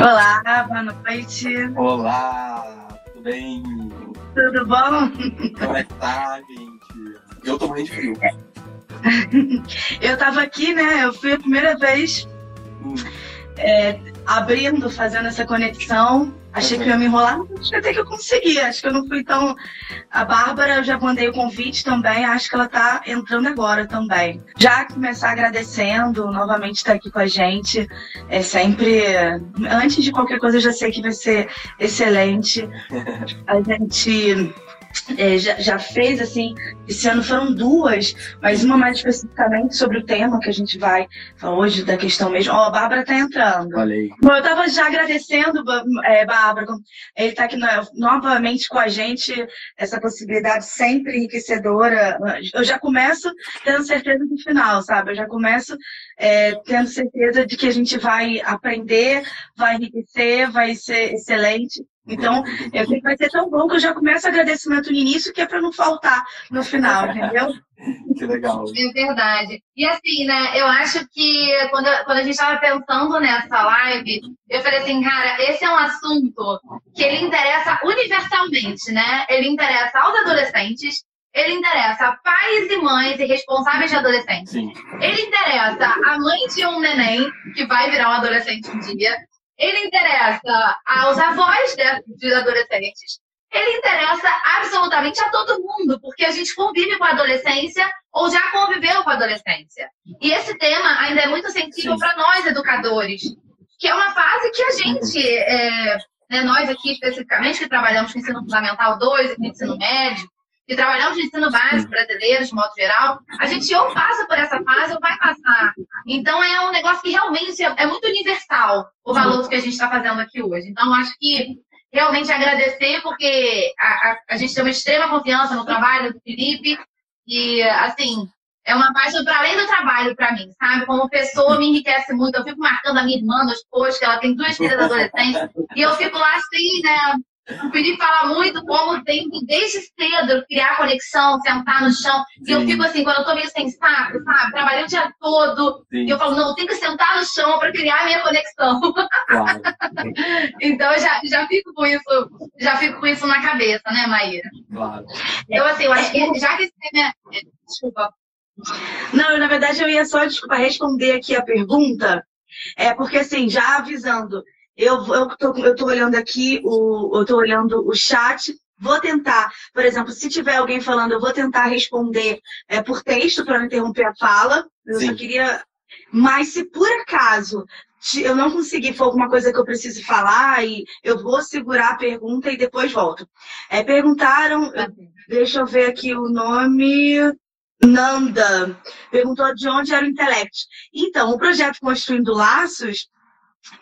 Olá, boa noite. Olá, tudo bem? Tudo bom? Como é que tá, gente? Eu tô morrendo de frio. Eu tava aqui, né? Eu fui a primeira vez Hum, é, abrindo, fazendo essa conexão. Achei que eu ia me enrolar, acho que até que eu consegui. Acho que eu não fui tão. A Bárbara, eu já mandei o convite também. Acho que ela tá entrando agora também. Já começar agradecendo, novamente estar aqui com a gente. É sempre. Antes de qualquer coisa, eu já sei que vai ser excelente. A gente. É, já, já fez assim, esse ano foram duas, mas uma mais especificamente sobre o tema que a gente vai falar hoje, da questão mesmo. Ó, a Bárbara tá entrando. falei. Bom, eu estava já agradecendo, é, Bárbara, ele está aqui no- novamente com a gente, essa possibilidade sempre enriquecedora. Eu já começo tendo certeza do final, sabe? Eu já começo é, tendo certeza de que a gente vai aprender, vai enriquecer, vai ser excelente. Então, eu sei que vai ser tão bom que eu já começo agradecimento no início, que é para não faltar no final, entendeu? Que legal. É verdade. E assim, né, eu acho que quando, quando a gente estava pensando nessa live, eu falei assim, cara, esse é um assunto que ele interessa universalmente, né? Ele interessa aos adolescentes, ele interessa a pais e mães e responsáveis de adolescentes. Sim. Ele interessa a mãe de um neném que vai virar um adolescente um dia. Ele interessa aos avós de, de adolescentes. Ele interessa absolutamente a todo mundo, porque a gente convive com a adolescência ou já conviveu com a adolescência. E esse tema ainda é muito sensível para nós, educadores, que é uma fase que a gente, é, né, nós aqui especificamente, que trabalhamos com ensino fundamental 2 e com ensino médio, que trabalhamos no ensino básico brasileiro, de modo geral, a gente ou passa por essa fase ou vai passar. Então é um negócio que realmente é, muito universal o valor do que a gente está fazendo aqui hoje. Então acho que realmente agradecer, porque a, a, a gente tem uma extrema confiança no trabalho do Felipe e, assim, é uma paixão para além do trabalho para mim, sabe? Como pessoa me enriquece muito. Eu fico marcando a minha irmã nos posts, que ela tem duas filhas adolescentes, e eu fico lá assim, né? O Felipe fala muito como tem que, desde cedo, criar conexão, sentar no chão. E eu Sim. fico assim, quando eu tô meio sem saco, sabe? Trabalhei o dia todo. Sim, E eu falo, não, eu tenho que sentar no chão para criar a minha conexão. claro. Então eu já, já fico com isso, já fico com isso na cabeça, né, Maíra? Claro. Então, assim, eu acho que já que esse tema é. Desculpa. Não, na verdade eu ia só, desculpa, responder aqui a pergunta, é porque assim, já avisando, eu, tô olhando aqui, o, eu tô olhando o chat, vou tentar, por exemplo, se tiver alguém falando, eu vou tentar responder é, por texto para não interromper a fala, eu Sim. só queria, mas se por acaso eu não conseguir, for alguma coisa que eu preciso falar, e eu vou segurar a pergunta e depois volto. É, perguntaram, Deixa eu ver aqui o nome. Nanda perguntou de onde era o Intellect. Então, o projeto Construindo Laços,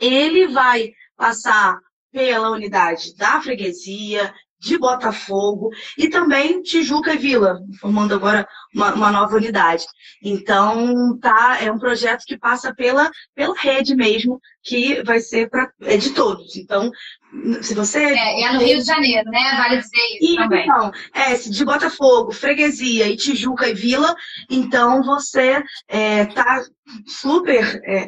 ele vai passar pela unidade da freguesia, de Botafogo e também Tijuca e Vila, formando agora uma, uma nova unidade. Então, tá, é um projeto que passa pela, pela rede mesmo, que vai ser pra, é de todos. Então, se você É, e é no Rio de Janeiro, né? Vale dizer isso e, também. então, é, de Botafogo, Freguesia e Tijuca e Vila, então você é, tá super é,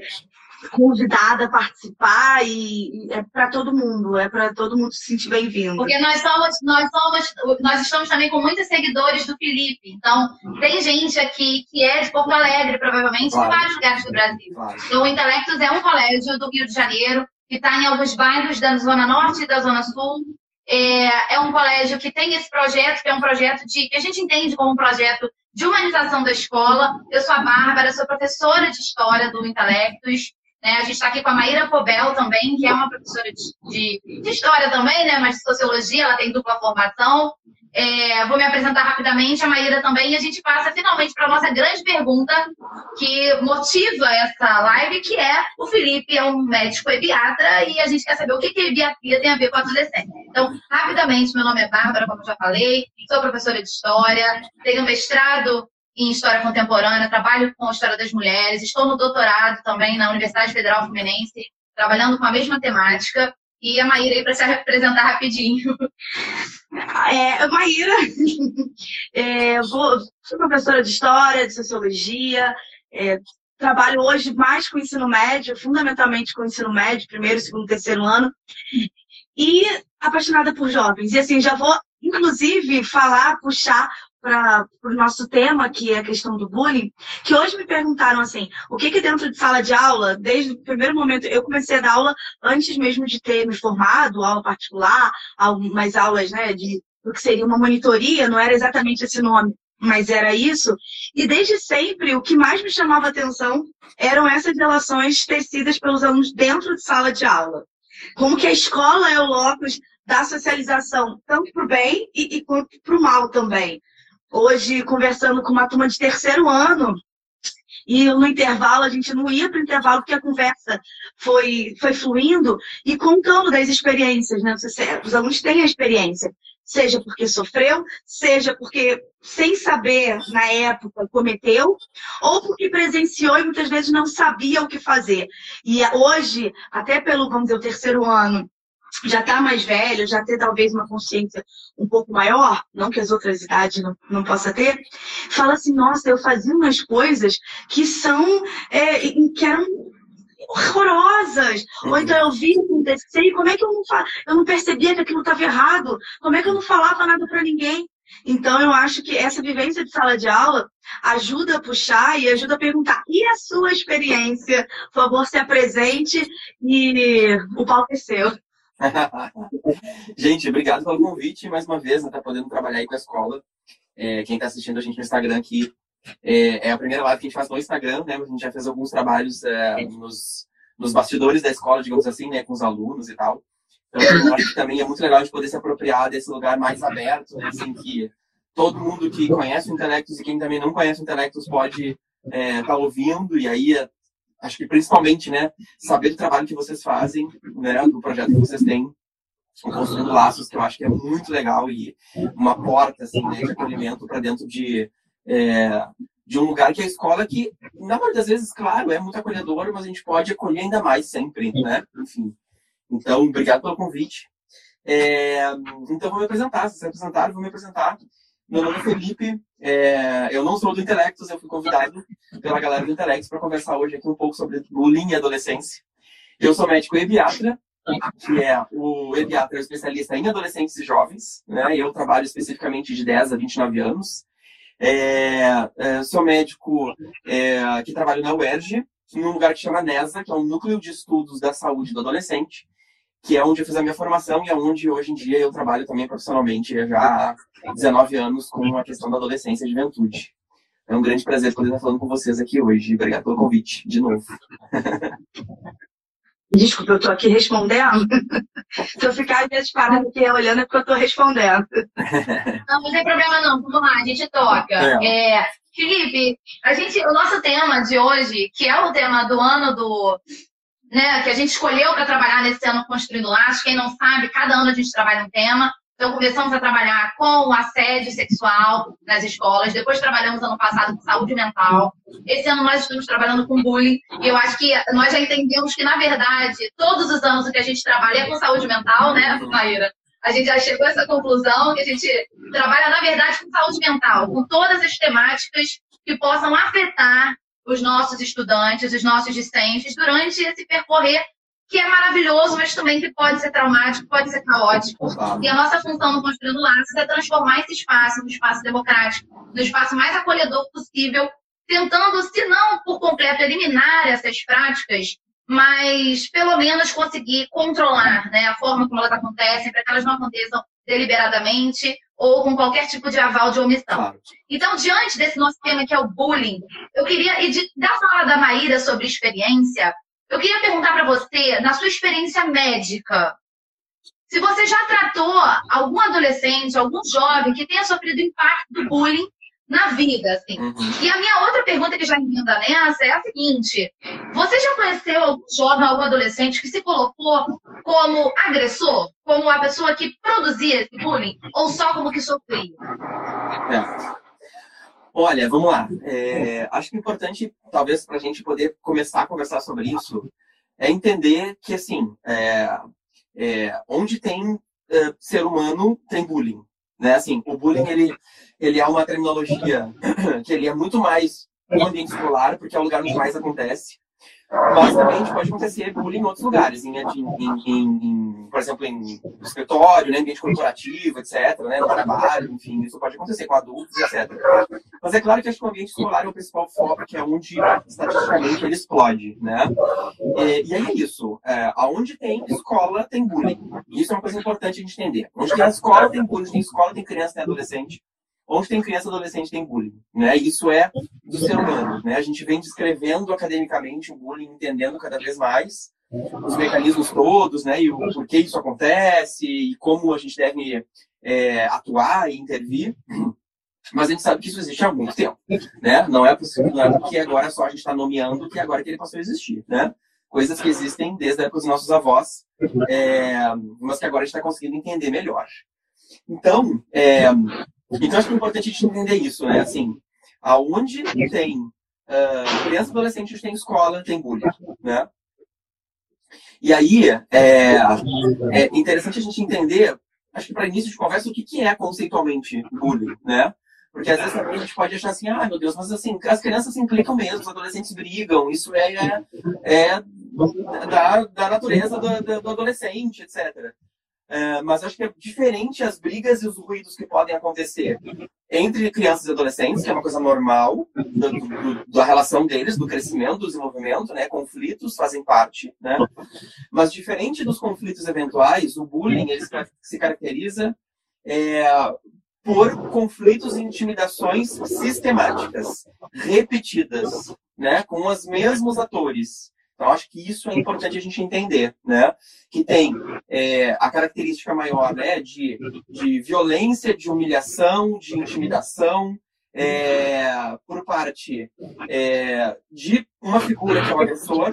convidada a participar e, e é para todo mundo, é para todo mundo se sentir bem-vindo. Porque nós somos, nós somos, nós estamos também com muitos seguidores do Felipe. Então, tem gente aqui que é de Porto Alegre, provavelmente, Claro. de vários lugares do Brasil. Claro. Então, o Intelectus é um colégio do Rio de Janeiro, que está em alguns bairros da Zona Norte e da Zona Sul. É, é um colégio que tem esse projeto, que é um projeto de, que a gente entende como um projeto de humanização da escola. Eu sou a Bárbara, sou professora de História do Intelectus. Né? A gente está aqui com a Maíra Pobel também, que é uma professora de, de, de História também, né? mas de Sociologia, ela tem dupla formação. É, vou me apresentar rapidamente, a Maíra também, e a gente passa finalmente para a nossa grande pergunta que motiva essa live, que é o Felipe é um médico ebiatra e a gente quer saber o que, que a ebiatria tem a ver com a adolescência. Então, rapidamente, meu nome é Bárbara, como já falei, sou professora de História, tenho mestrado em História Contemporânea, trabalho com a História das Mulheres, estou no doutorado também na Universidade Federal Fluminense, trabalhando com a mesma temática, e a Maíra aí para se apresentar rapidinho. É, Maíra, é, vou, sou professora de História, de Sociologia, é, trabalho hoje mais com ensino médio, fundamentalmente com ensino médio, primeiro, segundo, terceiro ano, e apaixonada por jovens. E assim, já vou, inclusive, falar, puxar para o nosso tema, que é a questão do bullying, que hoje me perguntaram assim, o que que dentro de sala de aula, desde o primeiro momento, eu comecei a dar aula antes mesmo de ter me formado, aula particular, algumas aulas, né, de o que seria uma monitoria, não era exatamente esse nome, mas era isso. E desde sempre, o que mais me chamava atenção eram essas relações tecidas pelos alunos dentro de sala de aula. Como que a escola é o locus da socialização, tanto para o bem e, e quanto para o mal também. Hoje, conversando com uma turma de terceiro ano, e no intervalo, a gente não ia para o intervalo porque a conversa foi, foi fluindo e contando das experiências, né? Os alunos têm a experiência seja porque sofreu, seja porque, sem saber na época, cometeu, ou porque presenciou e muitas vezes não sabia o que fazer. E hoje, até pelo, vamos dizer, o terceiro ano, já está mais velho, já ter talvez uma consciência um pouco maior, não que as outras idades não, não possa ter, fala assim, nossa, eu fazia umas coisas que são, é, que eram horrorosas. Uhum. Ou então eu vi acontecer e como é que eu não, eu não percebia que aquilo estava errado? Como é que eu não falava nada para ninguém? Então, eu acho que essa vivência de sala de aula ajuda a puxar e ajuda a perguntar. E a sua experiência? Por favor, se apresente e o palco é seu. gente, obrigado pelo convite mais uma vez, né, tá podendo trabalhar aí com a escola. É, quem está assistindo a gente no Instagram aqui é, é, a primeira live que a gente faz no Instagram, né? A gente já fez alguns trabalhos é, nos, nos bastidores da escola, digamos assim, né? Com os alunos e tal. Então, eu acho que também é muito legal a gente poder se apropriar desse lugar mais aberto, né? assim, que todo mundo que conhece o Intelectus e quem também não conhece o Intelectus pode estar é, tá ouvindo, e aí acho que principalmente, né, saber do trabalho que vocês fazem, né, do projeto que vocês têm, construindo laços, que eu acho que é muito legal e uma porta, assim, né, de acolhimento para dentro de é, de um lugar que é a escola que, na maioria das vezes, claro, é muito acolhedor, mas a gente pode acolher ainda mais sempre, né? Enfim. Então, obrigado pelo convite. É, então, vou me apresentar. Se vocês apresentaram, vou me apresentar. Meu nome é Felipe, é, eu não sou do Intelectus, eu fui convidado pela galera do Intelectus para conversar hoje aqui um pouco sobre bullying e adolescência. Eu sou médico ebiatra, que é o ebiatra é especialista em adolescentes e jovens, né? Eu trabalho especificamente de 10 a 29 anos. É, é, sou médico é, que trabalha na UERJ, num lugar que chama NESA, que é um núcleo de estudos da saúde do adolescente, que é onde eu fiz a minha formação e é onde hoje em dia eu trabalho também profissionalmente já há 19 anos com a questão da adolescência e juventude. É um grande prazer poder estar falando com vocês aqui hoje. Obrigado pelo convite, de novo. Desculpa, eu estou aqui respondendo. Se eu ficar às vezes aqui olhando é porque eu estou respondendo. Não, não tem problema não. Vamos lá, a gente toca. É. É, Felipe, a gente, o nosso tema de hoje, que é o tema do ano do. Né, que a gente escolheu para trabalhar nesse ano Construindo Laços. Quem não sabe, cada ano a gente trabalha um tema. Então, começamos a trabalhar com o assédio sexual nas escolas. Depois, trabalhamos ano passado com saúde mental. Esse ano, nós estamos trabalhando com bullying. E eu acho que nós já entendemos que, na verdade, todos os anos o que a gente trabalha é com saúde mental, né, Maíra? A gente já chegou a essa conclusão que a gente trabalha, na verdade, com saúde mental, com todas as temáticas que possam afetar os nossos estudantes, os nossos discentes, durante esse percorrer que é maravilhoso, mas também que pode ser traumático, pode ser caótico. E a nossa função no Construindo Laços é transformar esse espaço no espaço democrático, no espaço mais acolhedor possível, tentando, se não por completo, eliminar essas práticas, mas pelo menos conseguir controlar né, a forma como elas acontecem, para que elas não aconteçam deliberadamente ou com qualquer tipo de aval de omissão. Claro. Então, diante desse nosso tema que é o bullying, eu queria, e de, da fala da Maíra sobre experiência, eu queria perguntar para você, na sua experiência médica, se você já tratou algum adolescente, algum jovem que tenha sofrido impacto do bullying na vida, assim. Uhum. E a minha outra pergunta que já emenda nessa é a seguinte: você já conheceu algum jovem, algum adolescente que se colocou como agressor, como a pessoa que produzia esse bullying, ou só como que sofria? É. Olha, vamos lá. É, acho que é importante, talvez, para a gente poder começar a conversar sobre isso, é entender que, assim, é, é, onde tem é, ser humano, tem bullying. Né? Assim, o bullying, ele, ele é uma terminologia que ele é muito mais o ambiente escolar, porque é o lugar onde mais acontece. Basicamente, pode acontecer bullying em outros lugares, em, em, em, por exemplo, em escritório, né, ambiente corporativo, etc., né, no trabalho, enfim, isso pode acontecer com adultos, etc. Mas é claro que acho que o ambiente escolar é o principal foco, que é onde, estatisticamente, ele explode, né? E, e aí é isso. É, aonde tem escola, tem bullying. Isso é uma coisa importante a gente entender. Onde tem escola, tem bullying. Tem escola, tem criança, tem adolescente. Onde tem criança adolescente tem bullying, né? Isso é do ser humano, né? A gente vem descrevendo academicamente o bullying, entendendo cada vez mais os mecanismos todos, né? E o porquê isso acontece e como a gente deve é, atuar e intervir. Mas a gente sabe que isso existe há muito tempo, né? Não é possível, não é agora só a gente está nomeando que agora que ele passou a existir, né? Coisas que existem desde a época dos nossos avós, é, mas que agora a gente está conseguindo entender melhor. Então, é, então, acho que é importante a gente entender isso, né? Assim, aonde tem uh, criança e adolescente, tem escola, tem bullying, né? E aí, é, é interessante a gente entender, acho que para início de conversa, o que, que é conceitualmente bullying, né? Porque às vezes a gente pode achar assim, ah, meu Deus, mas assim, as crianças se implicam mesmo, os adolescentes brigam, isso é, é, é da, da natureza do, do adolescente, etc. É, mas acho que é diferente as brigas e os ruídos que podem acontecer entre crianças e adolescentes, que é uma coisa normal do, do, da relação deles, do crescimento, do desenvolvimento, né? Conflitos fazem parte, né? Mas diferente dos conflitos eventuais, o bullying ele se caracteriza é, por conflitos e intimidações sistemáticas, repetidas, né? Com os mesmos atores. Então, acho que isso é importante a gente entender, né? Que tem é, a característica maior né, de, de violência, de humilhação, de intimidação, é, por parte é, de uma figura que é o agressor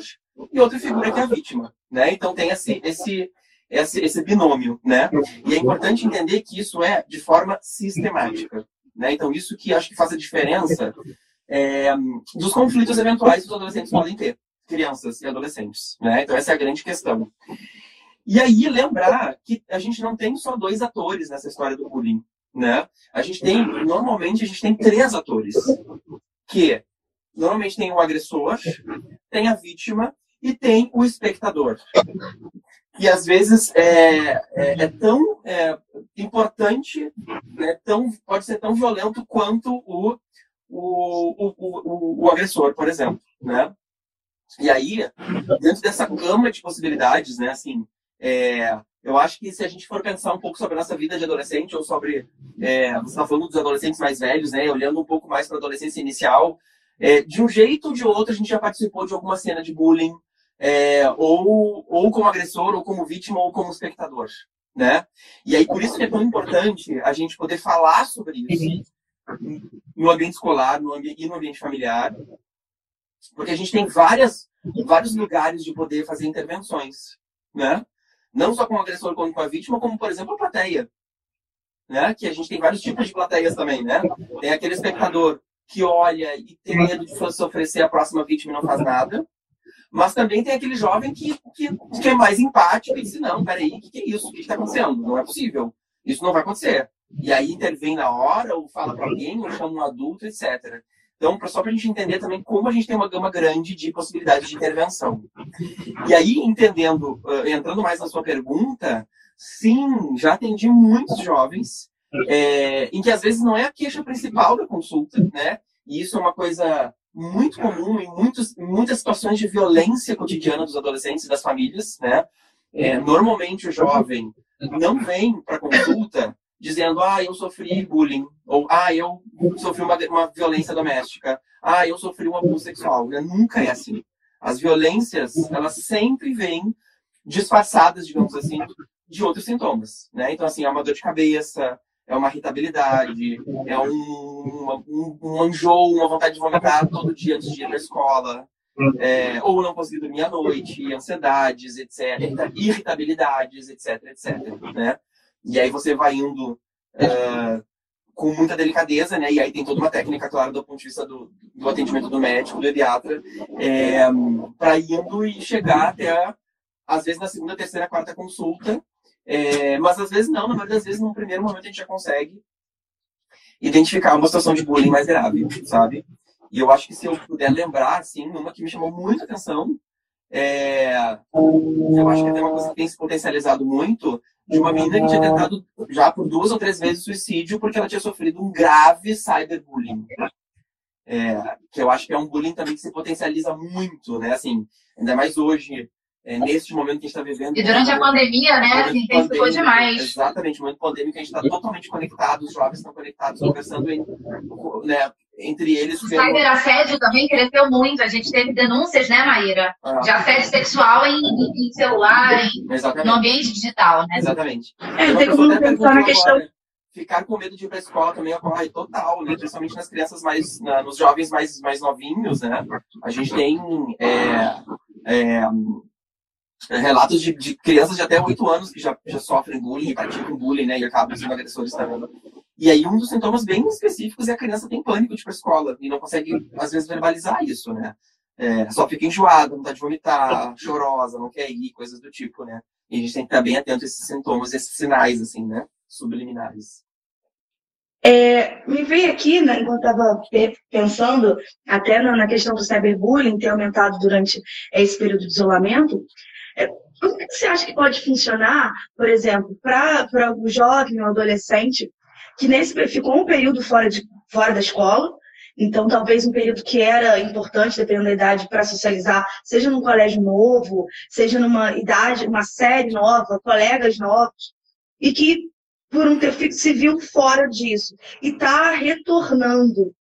e outra figura que é a vítima, né? Então, tem esse, esse, esse, esse binômio, né? E é importante entender que isso é de forma sistemática, né? Então, isso que acho que faz a diferença é, dos conflitos eventuais que os adolescentes podem ter crianças e adolescentes. Né? Então, essa é a grande questão. E aí, lembrar que a gente não tem só dois atores nessa história do bullying. Né? A gente tem, normalmente, a gente tem três atores. Que normalmente tem o agressor, tem a vítima e tem o espectador. E às vezes é, é, é tão é, importante, né, tão, pode ser tão violento quanto o, o, o, o, o agressor, por exemplo. Né? E aí, dentro dessa gama de possibilidades, né, assim, é, eu acho que se a gente for pensar um pouco sobre a nossa vida de adolescente ou sobre, é, você está falando dos adolescentes mais velhos, né, olhando um pouco mais para a adolescência inicial, é, de um jeito ou de outro a gente já participou de alguma cena de bullying, é, ou, ou como agressor, ou como vítima, ou como espectador, né? E aí por isso que é tão importante a gente poder falar sobre isso no ambiente escolar no ambiente, e no ambiente familiar, porque a gente tem várias, vários lugares de poder fazer intervenções, né? Não só com o agressor, como com a vítima, como, por exemplo, a plateia. Né? Que a gente tem vários tipos de plateias também, né? Tem aquele espectador que olha e tem medo de se oferecer a próxima vítima e não faz nada. Mas também tem aquele jovem que, que, que é mais empático e diz, não, peraí, o que, que é isso? O que está acontecendo? Não é possível. Isso não vai acontecer. E aí intervém na hora, ou fala para alguém, ou chama um adulto, etc. Então, só para a gente entender também como a gente tem uma gama grande de possibilidades de intervenção. E aí, entendendo, entrando mais na sua pergunta, sim, já atendi muitos jovens é, em que às vezes não é a queixa principal da consulta, né? E isso é uma coisa muito comum em, muitos, em muitas situações de violência cotidiana dos adolescentes e das famílias, né? É, normalmente o jovem não vem para consulta dizendo, ah, eu sofri bullying, ou ah, eu sofri uma, uma violência doméstica, ah, eu sofri um abuso sexual. Nunca é assim. As violências, elas sempre vêm disfarçadas, digamos assim, de outros sintomas, né? Então, assim, é uma dor de cabeça, é uma irritabilidade, é um, um, um enjoo, uma vontade de vomitar todo dia antes de ir para a escola, é, ou não conseguir dormir à noite, ansiedades, etc., irritabilidades, etc., etc., né? E aí você vai indo é, com muita delicadeza, né? E aí tem toda uma técnica, claro, do ponto de vista do, do atendimento do médico, do pediatra, é, para indo e chegar até, às vezes, na segunda, terceira, quarta consulta. É, mas às vezes não, na maioria das vezes, no primeiro momento, a gente já consegue identificar uma situação de bullying mais grave, sabe? E eu acho que se eu puder lembrar, assim, uma que me chamou muita atenção, é... eu acho que tem uma coisa que tem se potencializado muito, de uma menina que tinha tentado já por duas ou três vezes suicídio porque ela tinha sofrido um grave cyberbullying. É, que eu acho que é um bullying também que se potencializa muito, né? Assim, ainda mais hoje, é, neste momento que a gente está vivendo. E durante a pandemia, né? Assim, intensificou demais. Exatamente, momento pandêmico a gente está totalmente conectado, os jovens estão conectados, conversando em, né, entre eles. O pelo... cyberassédio também cresceu muito. A gente teve denúncias, né, Maíra? Ah. De assédio sexual em, em celular, em, no ambiente digital, né? Exatamente. É, tem como pensar na questão. Agora, ficar com medo de ir para a escola também ocorre total, né? Principalmente nas crianças mais, na, nos jovens mais, mais novinhos, né? A gente tem é, é, relatos de, de, crianças de até 8 anos que já, já sofrem bullying e praticam bullying, né? E acabam sendo agressores também. E aí um dos sintomas bem específicos é a criança tem pânico de ir para a escola e não consegue, às vezes, verbalizar isso, né? É, só fica enjoada, vontade de vomitar, chorosa, não quer ir, coisas do tipo, né? E a gente tem que estar bem atento a esses sintomas, esses sinais, assim, né? Subliminares. É, me veio aqui, né, enquanto estava pensando, até na, questão do cyberbullying ter aumentado durante esse período de isolamento, é, como que você acha que pode funcionar, por exemplo, para o jovem ou adolescente que nesse ficou um período fora, de, fora da escola, então talvez um período que era importante, dependendo da idade, para socializar, seja num colégio novo, seja numa idade, uma série nova, colegas novos, e que por um ter se viu fora disso e está retornando.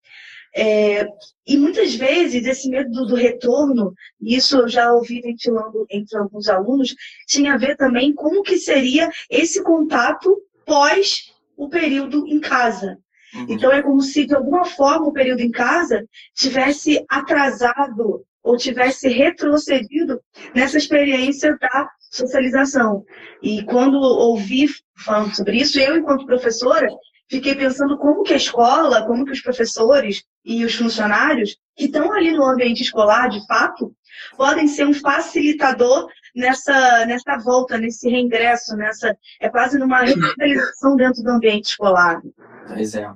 É, e muitas vezes esse medo do, do, retorno, isso eu já ouvi ventilando entre alguns alunos, tinha a ver também como que seria esse contato pós o período em casa. Uhum. Então é como se de alguma forma o período em casa tivesse atrasado ou tivesse retrocedido nessa experiência da socialização. E quando ouvi falando sobre isso, eu, enquanto professora, fiquei pensando como que a escola, como que os professores e os funcionários que estão ali no ambiente escolar, de fato, podem ser um facilitador nessa, nessa volta, nesse reingresso, nessa é quase numa revitalização dentro do ambiente escolar. Pois é.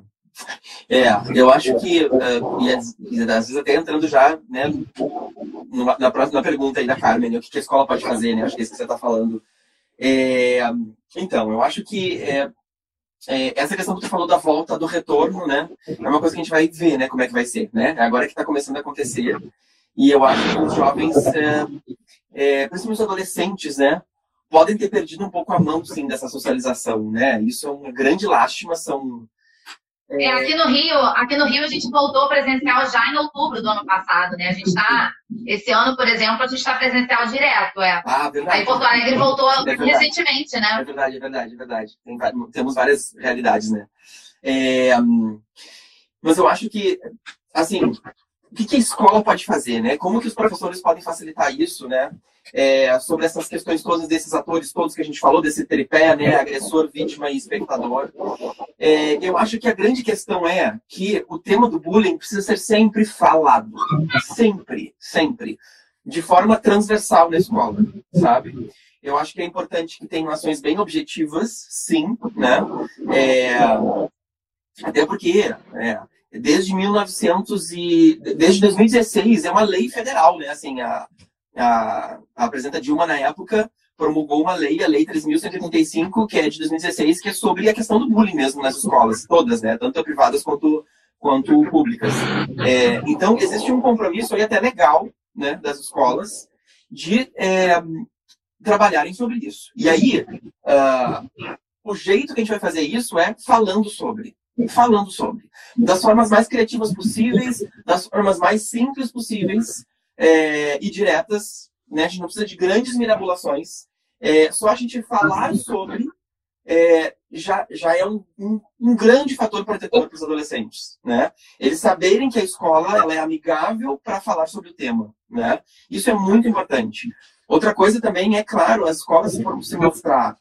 É, eu acho que, uh, e, às vezes até entrando já né, na próxima pergunta aí da Carmen, né, o que a escola pode fazer, né? Acho que é isso que você está falando. É, então, eu acho que é, é, essa questão que você falou da volta, do retorno, né? É uma coisa que a gente vai ver, né? Como é que vai ser, né? É agora que está começando a acontecer. E eu acho que os jovens, é, é, principalmente os adolescentes, né? Podem ter perdido um pouco a mão, sim, dessa socialização, né? Isso é uma grande lástima, são é, aqui no Rio, aqui no Rio a gente voltou presencial já em outubro do ano passado, né? A gente está esse ano, por exemplo, a gente está presencial direto, é. Ah, verdade. Aí Porto Alegre voltou é recentemente, né? É verdade, é verdade, é verdade. Tem, temos várias realidades, né? É, mas eu acho que, assim, o que, a escola pode fazer, né? Como que os professores podem facilitar isso, né? É, sobre essas questões todas desses atores todos que a gente falou, desse tripé, né? Agressor, vítima e espectador. É, eu acho que a grande questão é que o tema do bullying precisa ser sempre falado. Sempre, sempre. De forma transversal na escola, sabe? Eu acho que é importante que tenham ações bem objetivas, sim, né? É, até porque é, desde 1900 e desde 2016 é uma lei federal, né? Assim, a, a, a presidenta Dilma na época promulgou uma lei, a lei 3185, que é de 2016, que é sobre a questão do bullying mesmo nas escolas, todas, né? Tanto privadas quanto quanto públicas. É, então existe um compromisso aí até legal, né, das escolas de é, trabalharem sobre isso. E aí uh, o jeito que a gente vai fazer isso é falando sobre falando sobre. Das formas mais criativas possíveis, das formas mais simples possíveis é, e diretas. Né? A gente não precisa de grandes mirabulações. É, só a gente falar sobre é, já, já é um, um, um grande fator protetor para os adolescentes. Né? Eles saberem que a escola ela é amigável para falar sobre o tema. Né? Isso é muito importante. Outra coisa também é, claro, as escolas se se mostrar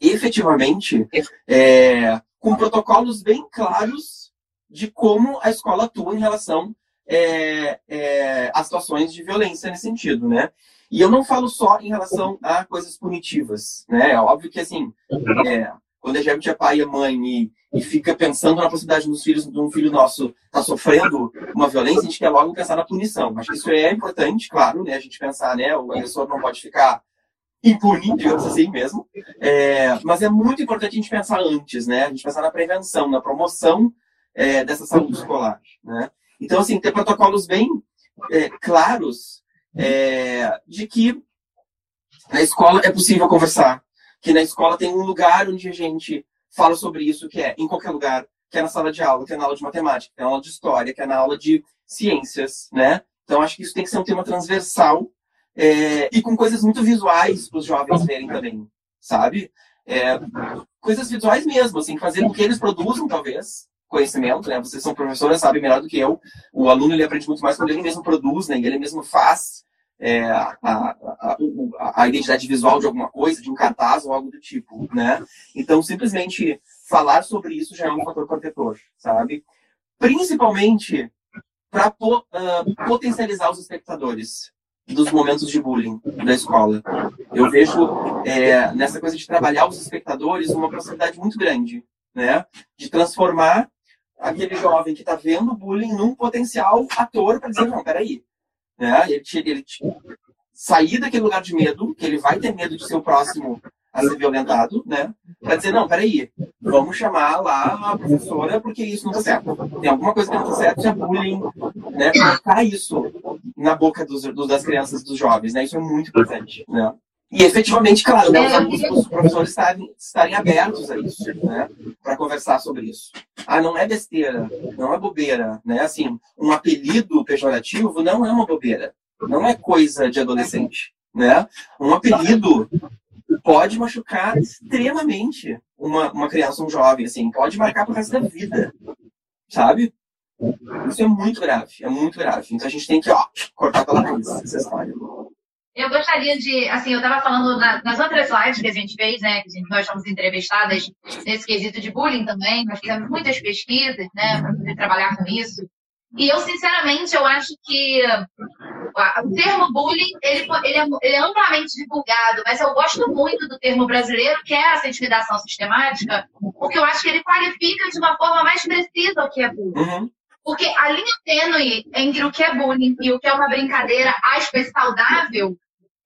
efetivamente é, com protocolos bem claros de como a escola atua em relação é, é, a situações de violência nesse sentido, né? E eu não falo só em relação a coisas punitivas, né? É óbvio que, assim, é, quando a gente é pai e mãe e, e fica pensando na possibilidade dos filhos, de um filho nosso estar tá sofrendo uma violência, a gente quer logo pensar na punição. Acho que isso é importante, claro, né? A gente pensar, né? O agressor não pode ficar impune, digamos assim mesmo. É, mas é muito importante a gente pensar antes, né? A gente pensar na prevenção, na promoção é, dessa saúde escolar, né? Então, assim, ter protocolos bem é, claros é, de que na escola é possível conversar, que na escola tem um lugar onde a gente fala sobre isso, que é em qualquer lugar, que é na sala de aula, que é na aula de matemática, que é na aula de história, que é na aula de ciências, né? Então acho que isso tem que ser um tema transversal é, e com coisas muito visuais para os jovens verem também, sabe? É, coisas visuais mesmo, assim, fazer com que eles produzam, talvez, conhecimento, né? Vocês são professoras, sabem melhor do que eu. O aluno ele aprende muito mais quando ele mesmo produz, né? Ele mesmo faz é, a, a, a, a, identidade visual de alguma coisa, de um cartaz ou algo do tipo, né? Então, simplesmente falar sobre isso já é um fator protetor, sabe? Principalmente para po, uh, potencializar os espectadores dos momentos de bullying da escola. Eu vejo é, nessa coisa de trabalhar os espectadores uma possibilidade muito grande, né? De transformar aquele jovem que está vendo bullying num potencial ator para dizer, não, peraí, né? Ele, ele sair daquele lugar de medo, que ele vai ter medo de ser o próximo a ser violentado, né? Para dizer, não, peraí, vamos chamar lá a professora porque isso não está certo. Tem alguma coisa que não está certo, isso é bullying, né? Colocar isso na boca dos, dos, das crianças, dos jovens, né? Isso é muito importante, né? E efetivamente, claro, né, os, os professores estarem, estarem abertos a isso, né? Para conversar sobre isso. Ah, não é besteira, não é bobeira, né? Assim, um apelido pejorativo não é uma bobeira, não é coisa de adolescente, né? Um apelido pode machucar extremamente uma, uma criança, um jovem, assim, pode marcar pro resto da vida, sabe? Isso é muito grave, é muito grave. Então a gente tem que, ó, cortar pela raiz essa história. Eu gostaria de, assim, eu estava falando na, nas outras lives que a gente fez, né, que gente, nós fomos entrevistadas nesse quesito de bullying também, nós fizemos muitas pesquisas, né, para poder trabalhar com isso. E eu, sinceramente, eu acho que o termo bullying, ele, ele, é, ele é amplamente divulgado, mas eu gosto muito do termo brasileiro, que é essa intimidação sistemática, porque eu acho que ele qualifica de uma forma mais precisa o que é bullying. Uhum. Porque a linha tênue entre o que é bullying e o que é uma brincadeira aspas saudável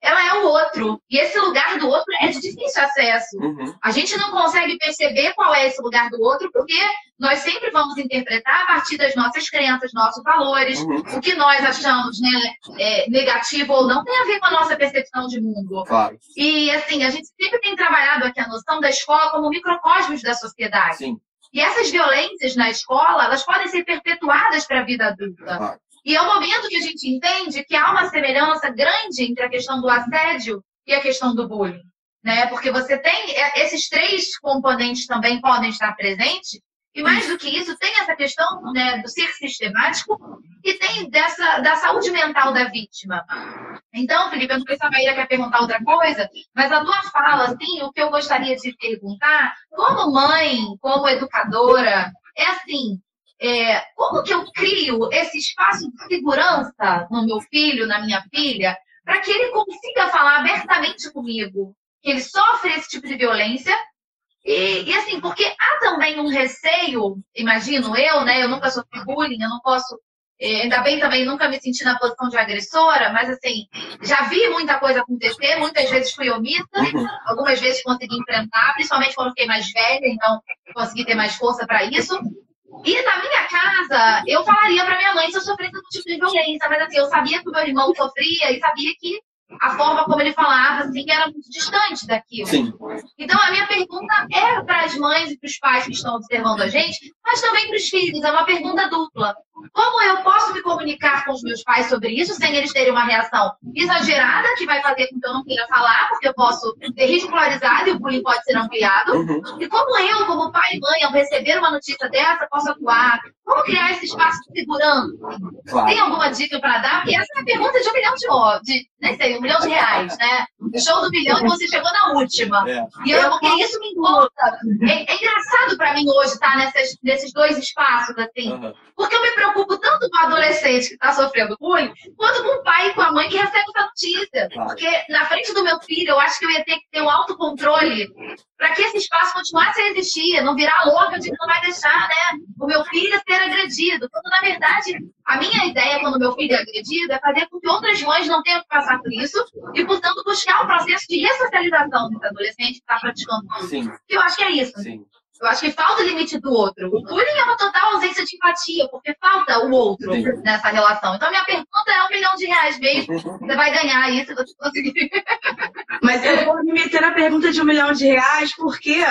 ela é o outro. E esse lugar do outro é de difícil acesso. Uhum. A gente não consegue perceber qual é esse lugar do outro, porque nós sempre vamos interpretar a partir das nossas crenças, nossos valores, uhum. o que nós achamos né, é, negativo ou não tem a ver com a nossa percepção de mundo. Claro. E assim, a gente sempre tem trabalhado aqui a noção da escola como microcosmos da sociedade. Sim. E essas violências na escola, elas podem ser perpetuadas para a vida adulta. Claro. E é o momento que a gente entende que há uma semelhança grande entre a questão do assédio e a questão do bullying. Né? Porque você tem é, esses três componentes também podem estar presentes, e mais do que isso, tem essa questão né, do ser sistemático e tem dessa da saúde mental da vítima. Então, Felipe, eu não sei se a Maíra quer perguntar outra coisa, mas a tua fala, assim, o que eu gostaria de perguntar, como mãe, como educadora, é assim, é, como que eu crio esse espaço de segurança no meu filho, na minha filha, para que ele consiga falar abertamente comigo que ele sofre esse tipo de violência. E, e, assim, porque há também um receio, imagino eu, né? Eu nunca sofri bullying, eu não posso. É, ainda bem também nunca me senti na posição de agressora, mas assim, já vi muita coisa acontecer, muitas vezes fui omissa, uhum. algumas vezes consegui enfrentar, principalmente quando fiquei mais velha, então consegui ter mais força para isso. E na minha casa, eu falaria pra minha mãe se eu sofresse algum tipo de violência, mas assim, eu sabia que o meu irmão sofria e sabia que a forma como ele falava, assim, era muito distante daquilo. Sim. Então, a minha pergunta é para as mães e para os pais que estão observando a gente, mas também para os filhos. É uma pergunta dupla. Como eu posso me comunicar com os meus pais sobre isso sem eles terem uma reação exagerada que vai fazer com que eu não queira falar, porque eu posso ser ridicularizado e o bullying pode ser ampliado? Uhum. E como eu, como pai e mãe, ao receber uma notícia dessa, posso atuar? Como criar esse espaço de segurança? Claro. Tem alguma dica para dar? Porque essa é a pergunta de um milhão de, de nem sei, um milhão de reais, né? Show do milhão e você chegou na última. É. E eu, porque isso me importa. É, é engraçado para mim hoje estar nessas, nesses dois espaços, assim. Uhum. Porque eu me preocupo tanto com o adolescente que está sofrendo bullying, quanto com o pai e com a mãe que recebe essa notícia. Porque na frente do meu filho, eu acho que eu ia ter que ter um autocontrole para que esse espaço continuasse a existir, não virar louca de que não vai deixar né, o meu filho ser agredido. Quando, na verdade, a minha ideia quando meu filho é agredido é fazer com que outras mães não tenham que passar por isso e, portanto, buscar um processo de ressocialização desse adolescente que está praticando Sim. Que eu acho que é isso. Sim. Eu acho que falta o limite do outro. O bullying é uma total ausência de empatia, porque falta o outro Sim. nessa relação. Então, minha pergunta é um milhão de reais mesmo. Você vai ganhar isso se você conseguir. Mas eu vou me meter na pergunta de um milhão de reais, porque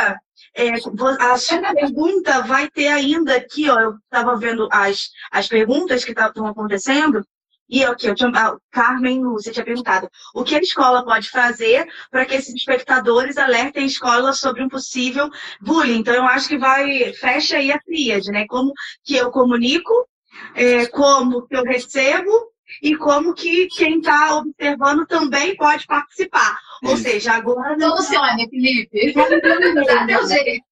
é, a sua pergunta vai ter ainda aqui, ó. Eu estava vendo as, as perguntas que estão acontecendo. E aqui, eu tinha, a Carmen Lúcia tinha perguntado o que a escola pode fazer para que esses espectadores alertem a escola sobre um possível bullying. Então, eu acho que vai, fecha aí a tríade, né? Como que eu comunico, é, como que eu recebo e como que quem está observando também pode participar. Ou seja, agora. Solucione, Felipe. Dá teu jeito.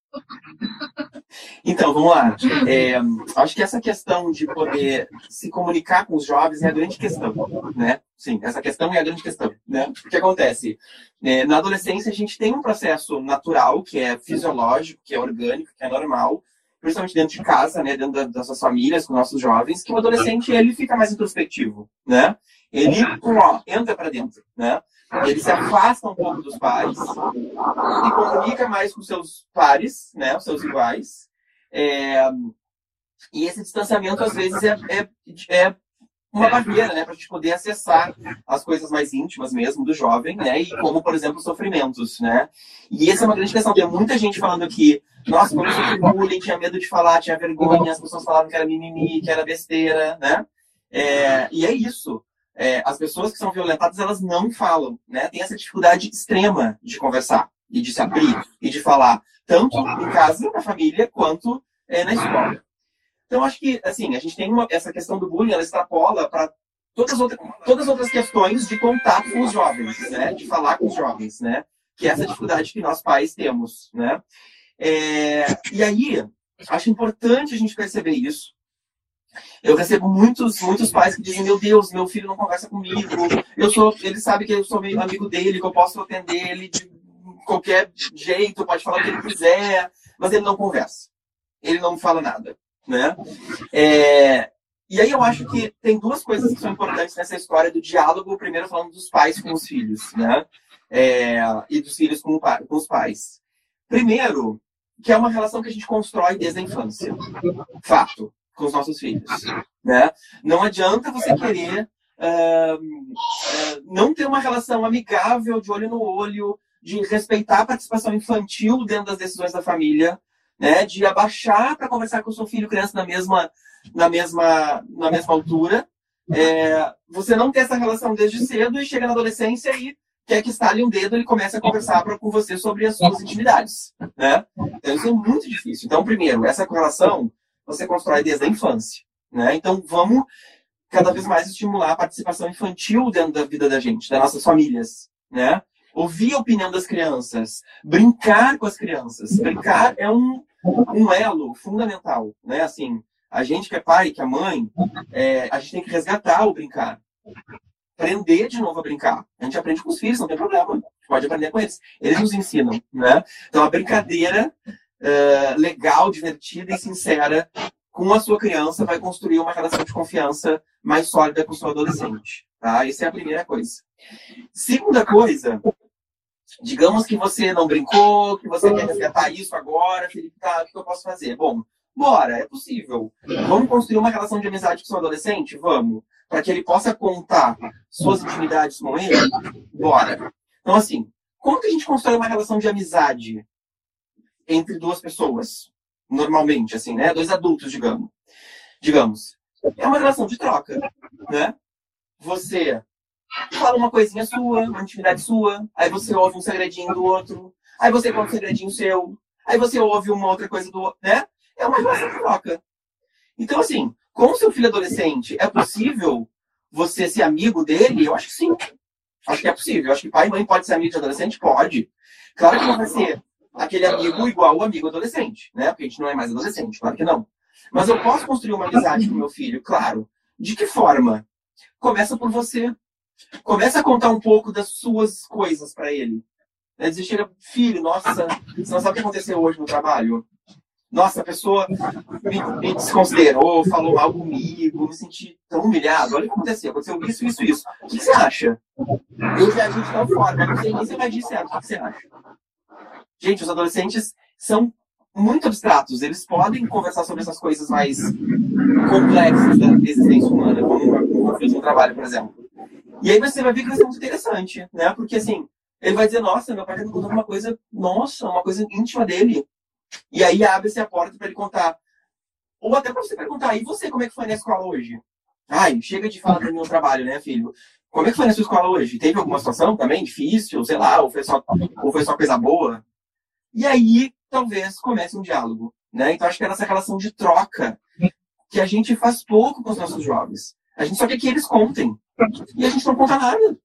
Então, vamos lá. É, acho que essa questão de poder se comunicar com os jovens é a grande questão, né? Sim, essa questão é a grande questão, né? O que acontece? É, na adolescência, a gente tem um processo natural, que é fisiológico, que é orgânico, que é normal, principalmente dentro de casa, né? Dentro das nossas famílias, com nossos jovens, que o adolescente, ele fica mais introspectivo, né? Ele, ó, entra para dentro, né? Ele se afasta um pouco dos pais e comunica mais com seus pares, né, os seus iguais. É, e esse distanciamento, às vezes, é, é, é uma barreira, né, para a gente poder acessar as coisas mais íntimas mesmo do jovem, né, e como, por exemplo, sofrimentos, né. E essa é uma grande questão. Tem muita gente falando que, nossa, quando eu sofri bullying, tinha medo de falar, tinha vergonha, as pessoas falavam que era mimimi, que era besteira, né. É, e é isso é, as pessoas que são violentadas, elas não falam, né? Tem essa dificuldade extrema de conversar e de se abrir e de falar, tanto em casa, na família, quanto é, na escola. Então, acho que, assim, a gente tem uma, essa questão do bullying, ela extrapola para todas, outra, todas as outras questões de contato com os jovens, né? De falar com os jovens, né? Que é essa dificuldade que nós pais temos, né? É, e aí, acho importante a gente perceber isso, eu recebo muitos, muitos pais que dizem: Meu Deus, meu filho não conversa comigo. Eu sou, ele sabe que eu sou meio amigo dele, que eu posso atender ele de qualquer jeito, pode falar o que ele quiser, mas ele não conversa. Ele não fala nada, né? É, e aí eu acho que tem duas coisas que são importantes nessa história do diálogo. Primeiro falando dos pais com os filhos, né? É, e dos filhos com, com os pais. Primeiro, que é uma relação que a gente constrói desde a infância. Fato com os nossos filhos. Né? Não adianta você querer uh, uh, não ter uma relação amigável, de olho no olho, de respeitar a participação infantil dentro das decisões da família, né? de abaixar para conversar com o seu filho, criança, na mesma, na mesma, na mesma altura. É, você não ter essa relação desde cedo e chega na adolescência e quer que estale um dedo e comece a conversar pra, com você sobre as suas intimidades. Né? Então, isso é muito difícil. Então, primeiro, essa correlação você constrói desde a infância. Né? Então, vamos cada vez mais estimular a participação infantil dentro da vida da gente, das nossas famílias. Né? Ouvir a opinião das crianças, brincar com as crianças. Brincar é um, um elo fundamental. Né? Assim, a gente que é pai, que é mãe, é, a gente tem que resgatar o brincar. Aprender de novo a brincar. A gente aprende com os filhos, não tem problema. pode aprender com eles. Eles nos ensinam. Né? Então, a brincadeira uh, legal, divertida e sincera com a sua criança vai construir uma relação de confiança mais sólida com o seu adolescente. Tá? Essa é a primeira coisa. Segunda coisa, digamos que você não brincou, que você quer resgatar isso agora, Felipe, tá, o que eu posso fazer? Bom, bora, é possível. Vamos construir uma relação de amizade com o seu adolescente? Vamos. Para que ele possa contar suas intimidades com ele? Bora. Então, assim, como que a gente constrói uma relação de amizade entre duas pessoas, normalmente, assim, né? Dois adultos, digamos. Digamos. É uma relação de troca, né? Você fala uma coisinha sua, uma intimidade sua, aí você ouve um segredinho do outro, aí você conta um segredinho seu, aí você ouve uma outra coisa do outro, né? É uma relação de troca. Então, assim, com seu filho adolescente, é possível você ser amigo dele? Eu acho que sim. Acho que é possível. Acho que pai e mãe pode ser amigo de adolescente? Pode. Claro que não vai ser aquele amigo igual o amigo adolescente, né? Porque a gente não é mais adolescente, claro que não. Mas eu posso construir uma amizade com meu filho, claro. De que forma? Começa por você. Começa a contar um pouco das suas coisas para ele. Né? Dizer, chega, filho, nossa, você não sabe o que aconteceu hoje no trabalho? Nossa, a pessoa me, me, desconsiderou, falou mal comigo, me senti tão humilhado. Olha o que aconteceu. Aconteceu isso, isso, isso. O que você acha? Eu reagi de tal forma, não sei nem se vai dizer certo. O que você acha? Gente, os adolescentes são muito abstratos. Eles podem conversar sobre essas coisas mais complexas da existência humana, como um conflito trabalho, por exemplo. E aí você vai ver que vai ser muito interessante, né? Porque assim, ele vai dizer, nossa, meu pai tá me contando uma coisa, nossa, uma coisa íntima dele. E aí abre-se a porta para ele contar. Ou até para você perguntar, e você, como é que foi na escola hoje? Ai, chega de falar do meu trabalho, né, filho? Como é que foi na sua escola hoje? Teve alguma situação também difícil, sei lá, ou foi só, ou foi só coisa boa? E aí, talvez, comece um diálogo, né? Então, acho que é nessa relação de troca que a gente faz pouco com os nossos jovens. A gente só quer que eles contem. E a gente não conta nada.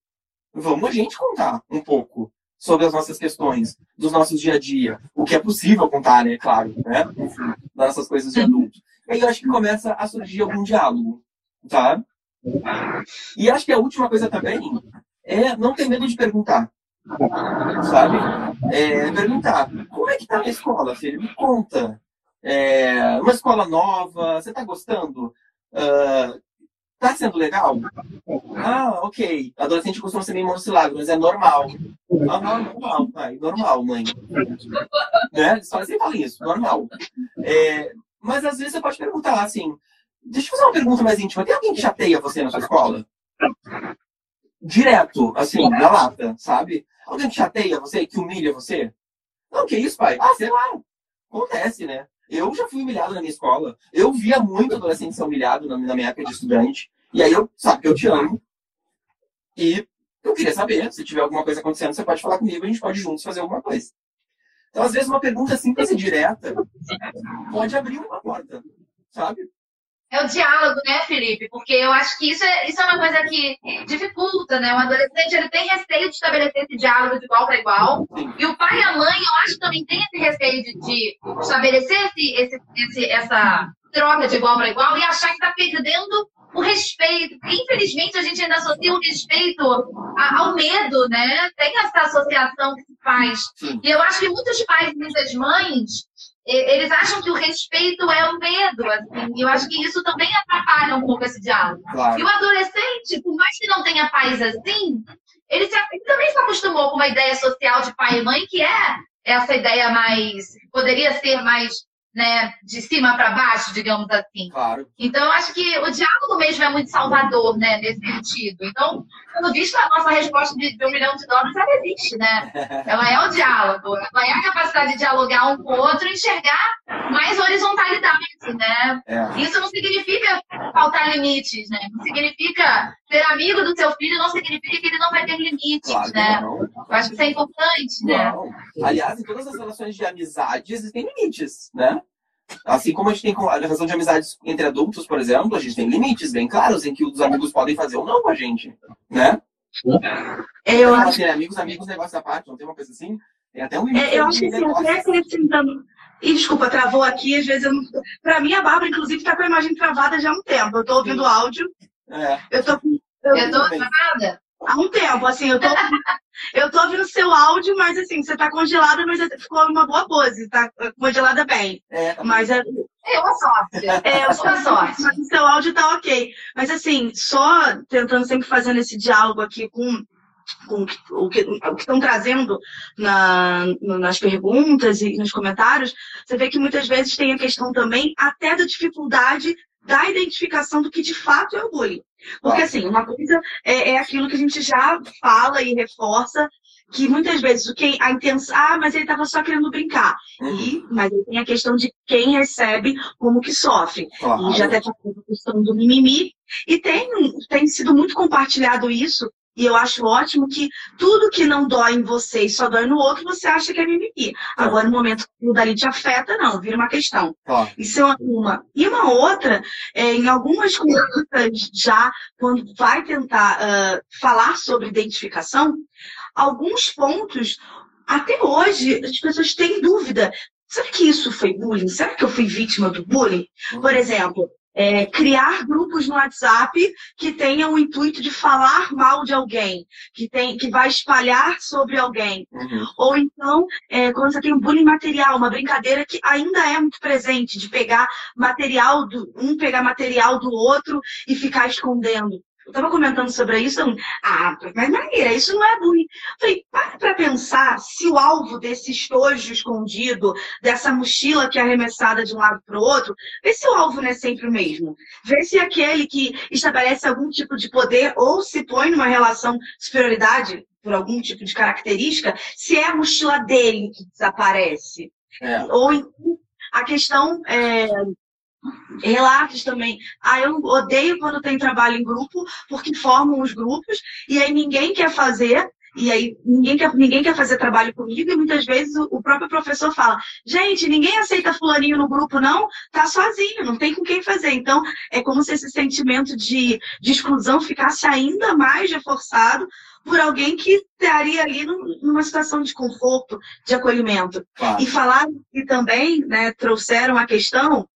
Vamos a gente contar um pouco sobre as nossas questões, dos nossos dia a dia. O que é possível contar, né? Claro, né? Das nossas coisas de adulto. E aí eu acho que começa a surgir algum diálogo, tá? E acho que a última coisa também é não ter medo de perguntar. Sabe? É, perguntar, como é que tá a escola, filho? Me conta. É, uma escola nova, você tá gostando? Uh, Tá sendo legal? Ah, ok. Adolescente costuma ser meio monossilábico, mas é normal. Ah, normal, pai. Normal, mãe. né? Eles falam, sempre falam isso. Normal. É, mas às vezes você pode perguntar assim, deixa eu fazer uma pergunta mais íntima. Tem alguém que chateia você na sua escola? Direto, assim, na lata, sabe? Alguém que chateia você, que humilha você? Não, que isso, pai? Ah, sei lá. Acontece, né? Eu já fui humilhado na minha escola. Eu via muito adolescente ser humilhado na, minha época de estudante. E aí eu, sabe que eu te amo. E eu queria saber, se tiver alguma coisa acontecendo, você pode falar comigo, a gente pode juntos fazer alguma coisa. Então, às vezes, uma pergunta simples e direta pode abrir uma porta, sabe? É o diálogo, né, Felipe? Porque eu acho que isso é, isso é uma coisa que dificulta, né? O adolescente ele tem receio de estabelecer esse diálogo de igual para igual. E o pai e a mãe, eu acho que também tem esse receio de, de estabelecer esse, esse, esse, essa troca de igual para igual e achar que está perdendo o respeito. Infelizmente, a gente ainda associa o respeito ao medo, né? Tem essa associação que se faz. E eu acho que muitos pais e muitas mães eles acham que o respeito é o medo, assim, e eu acho que isso também atrapalha um pouco esse diálogo. Claro. E o adolescente, por mais que não tenha pais assim, ele, se, ele, também se acostumou com uma ideia social de pai e mãe, que é essa ideia mais. poderia ser mais né, de cima para baixo, digamos assim. Claro. Então, eu acho que o diálogo mesmo é muito salvador, né, nesse sentido. Então, pelo visto, a nossa resposta de, de um milhão de dólares, ela existe, né? Ela é o diálogo, ela é a capacidade de dialogar um com o outro e enxergar mais horizontalidade, né? É. Isso não significa faltar limites, né? Não significa ser amigo do seu filho, não significa que ele não vai ter limites, claro né? Não. Eu acho que isso é importante, né? não. né? Aliás, em todas as relações de amizade existem limites, né? Assim como a gente tem a relação de amizades entre adultos, por exemplo, a gente tem limites bem claros em que os amigos podem fazer ou não com a gente, né? É, eu acho... Assim, amigos, amigos, negócio da parte, não tem uma coisa assim? Tem até um limite. É, eu acho que assim, até acrescentando... E desculpa, travou aqui, às vezes eu não... Pra mim, a Bárbara, inclusive, tá com a imagem travada já há um tempo. Eu tô ouvindo áudio. É. Eu tô... Eu, eu tô travada? Há um tempo, assim, eu tô, eu tô ouvindo seu áudio, mas assim, você tá congelada, mas ficou uma boa pose, tá congelada bem. É, mas é. É uma sorte. É, eu sou uma sorte. Mas o seu áudio tá ok. Mas assim, só tentando sempre fazendo esse diálogo aqui com com o que, o que estão trazendo na, nas perguntas e nos comentários, você vê que muitas vezes tem a questão também até da dificuldade da identificação do que de fato é o bullying. Porque, assim, uma coisa é, é aquilo que a gente já fala e reforça, que muitas vezes o quem, a intenção, ah, mas ele estava só querendo brincar. Uhum. E, mas tem a questão de quem recebe, como que sofre. Claro. E já até falou a questão do mimimi. E tem, tem sido muito compartilhado isso e eu acho ótimo que tudo que não dói em você e só dói no outro, você acha que é mimimi. Agora, no momento que o dali te afeta, não, vira uma questão. Isso é uma. E uma outra, é, em algumas consultas já, quando vai tentar uh, falar sobre identificação, alguns pontos, até hoje, as pessoas têm dúvida. Será que isso foi bullying? Será que eu fui vítima do bullying? Por exemplo, é, criar grupos no WhatsApp que tenham o intuito de falar mal de alguém, que, tem, que vai espalhar sobre alguém. Uhum. Ou então, é, quando você tem um bullying material, uma brincadeira que ainda é muito presente, de pegar material do um pegar material do outro e ficar escondendo. Eu estava comentando sobre isso, ah, mas Maíra, isso não é bullying. falei, para para pensar se o alvo desse estojo escondido, dessa mochila que é arremessada de um lado para o outro, vê se o alvo não é sempre o mesmo. Vê se aquele que estabelece algum tipo de poder ou se põe numa relação de superioridade por algum tipo de característica, se é a mochila dele que desaparece. É. Ou então, a questão é, relatos também. Ah, eu odeio quando tem trabalho em grupo, porque formam os grupos, e aí ninguém quer fazer, e aí ninguém quer, ninguém quer fazer trabalho comigo, e muitas vezes o, o próprio professor fala, gente, ninguém aceita fulaninho no grupo, não, tá sozinho, não tem com quem fazer. Então, é como se esse sentimento de, de exclusão ficasse ainda mais reforçado por alguém que estaria ali numa situação de conforto, de acolhimento. Claro. E falaram que também né, trouxeram a questão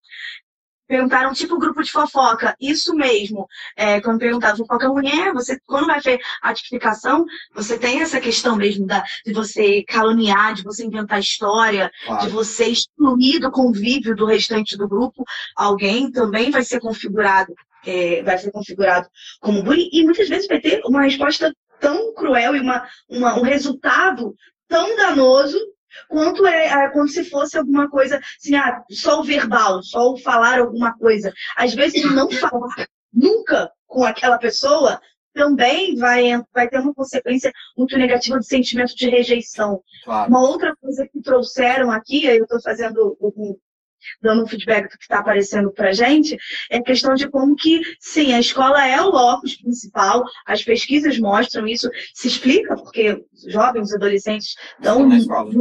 perguntaram tipo grupo de fofoca. Isso mesmo. É, quando perguntaram fofoca mulher, você, quando vai ver a tipificação, você tem essa questão mesmo da, de você caluniar, de você inventar história, claro. de você excluir do convívio do restante do grupo. Alguém também vai ser configurado, é, vai ser configurado como bullying, e muitas vezes vai ter uma resposta tão cruel e uma, uma, um resultado tão danoso quanto é, é como se fosse alguma coisa assim, ah, só o verbal, só o falar alguma coisa. Às vezes não falar nunca com aquela pessoa também vai, vai ter uma consequência muito negativa de sentimento de rejeição. Claro. Uma outra coisa que trouxeram aqui, eu estou fazendo um, dando um feedback do que está aparecendo para a gente, é a questão de como que, sim, a escola é o locus principal, as pesquisas mostram isso, se explica, porque jovens, adolescentes estão na escola.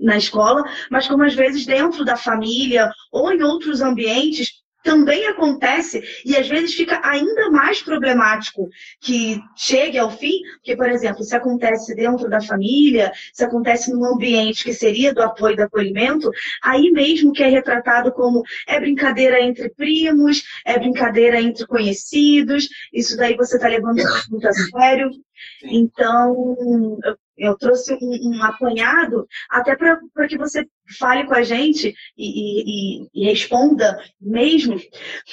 na escola, mas como às vezes dentro da família ou em outros ambientes, também acontece e às vezes fica ainda mais problemático que chegue ao fim, porque, por exemplo, se acontece dentro da família, se acontece num ambiente que seria do apoio e do acolhimento, aí mesmo que é retratado como é brincadeira entre primos, é brincadeira entre conhecidos, isso daí você está levando muito a sério. Então, eu trouxe um, um apanhado até para que você fale com a gente e, e, e, responda mesmo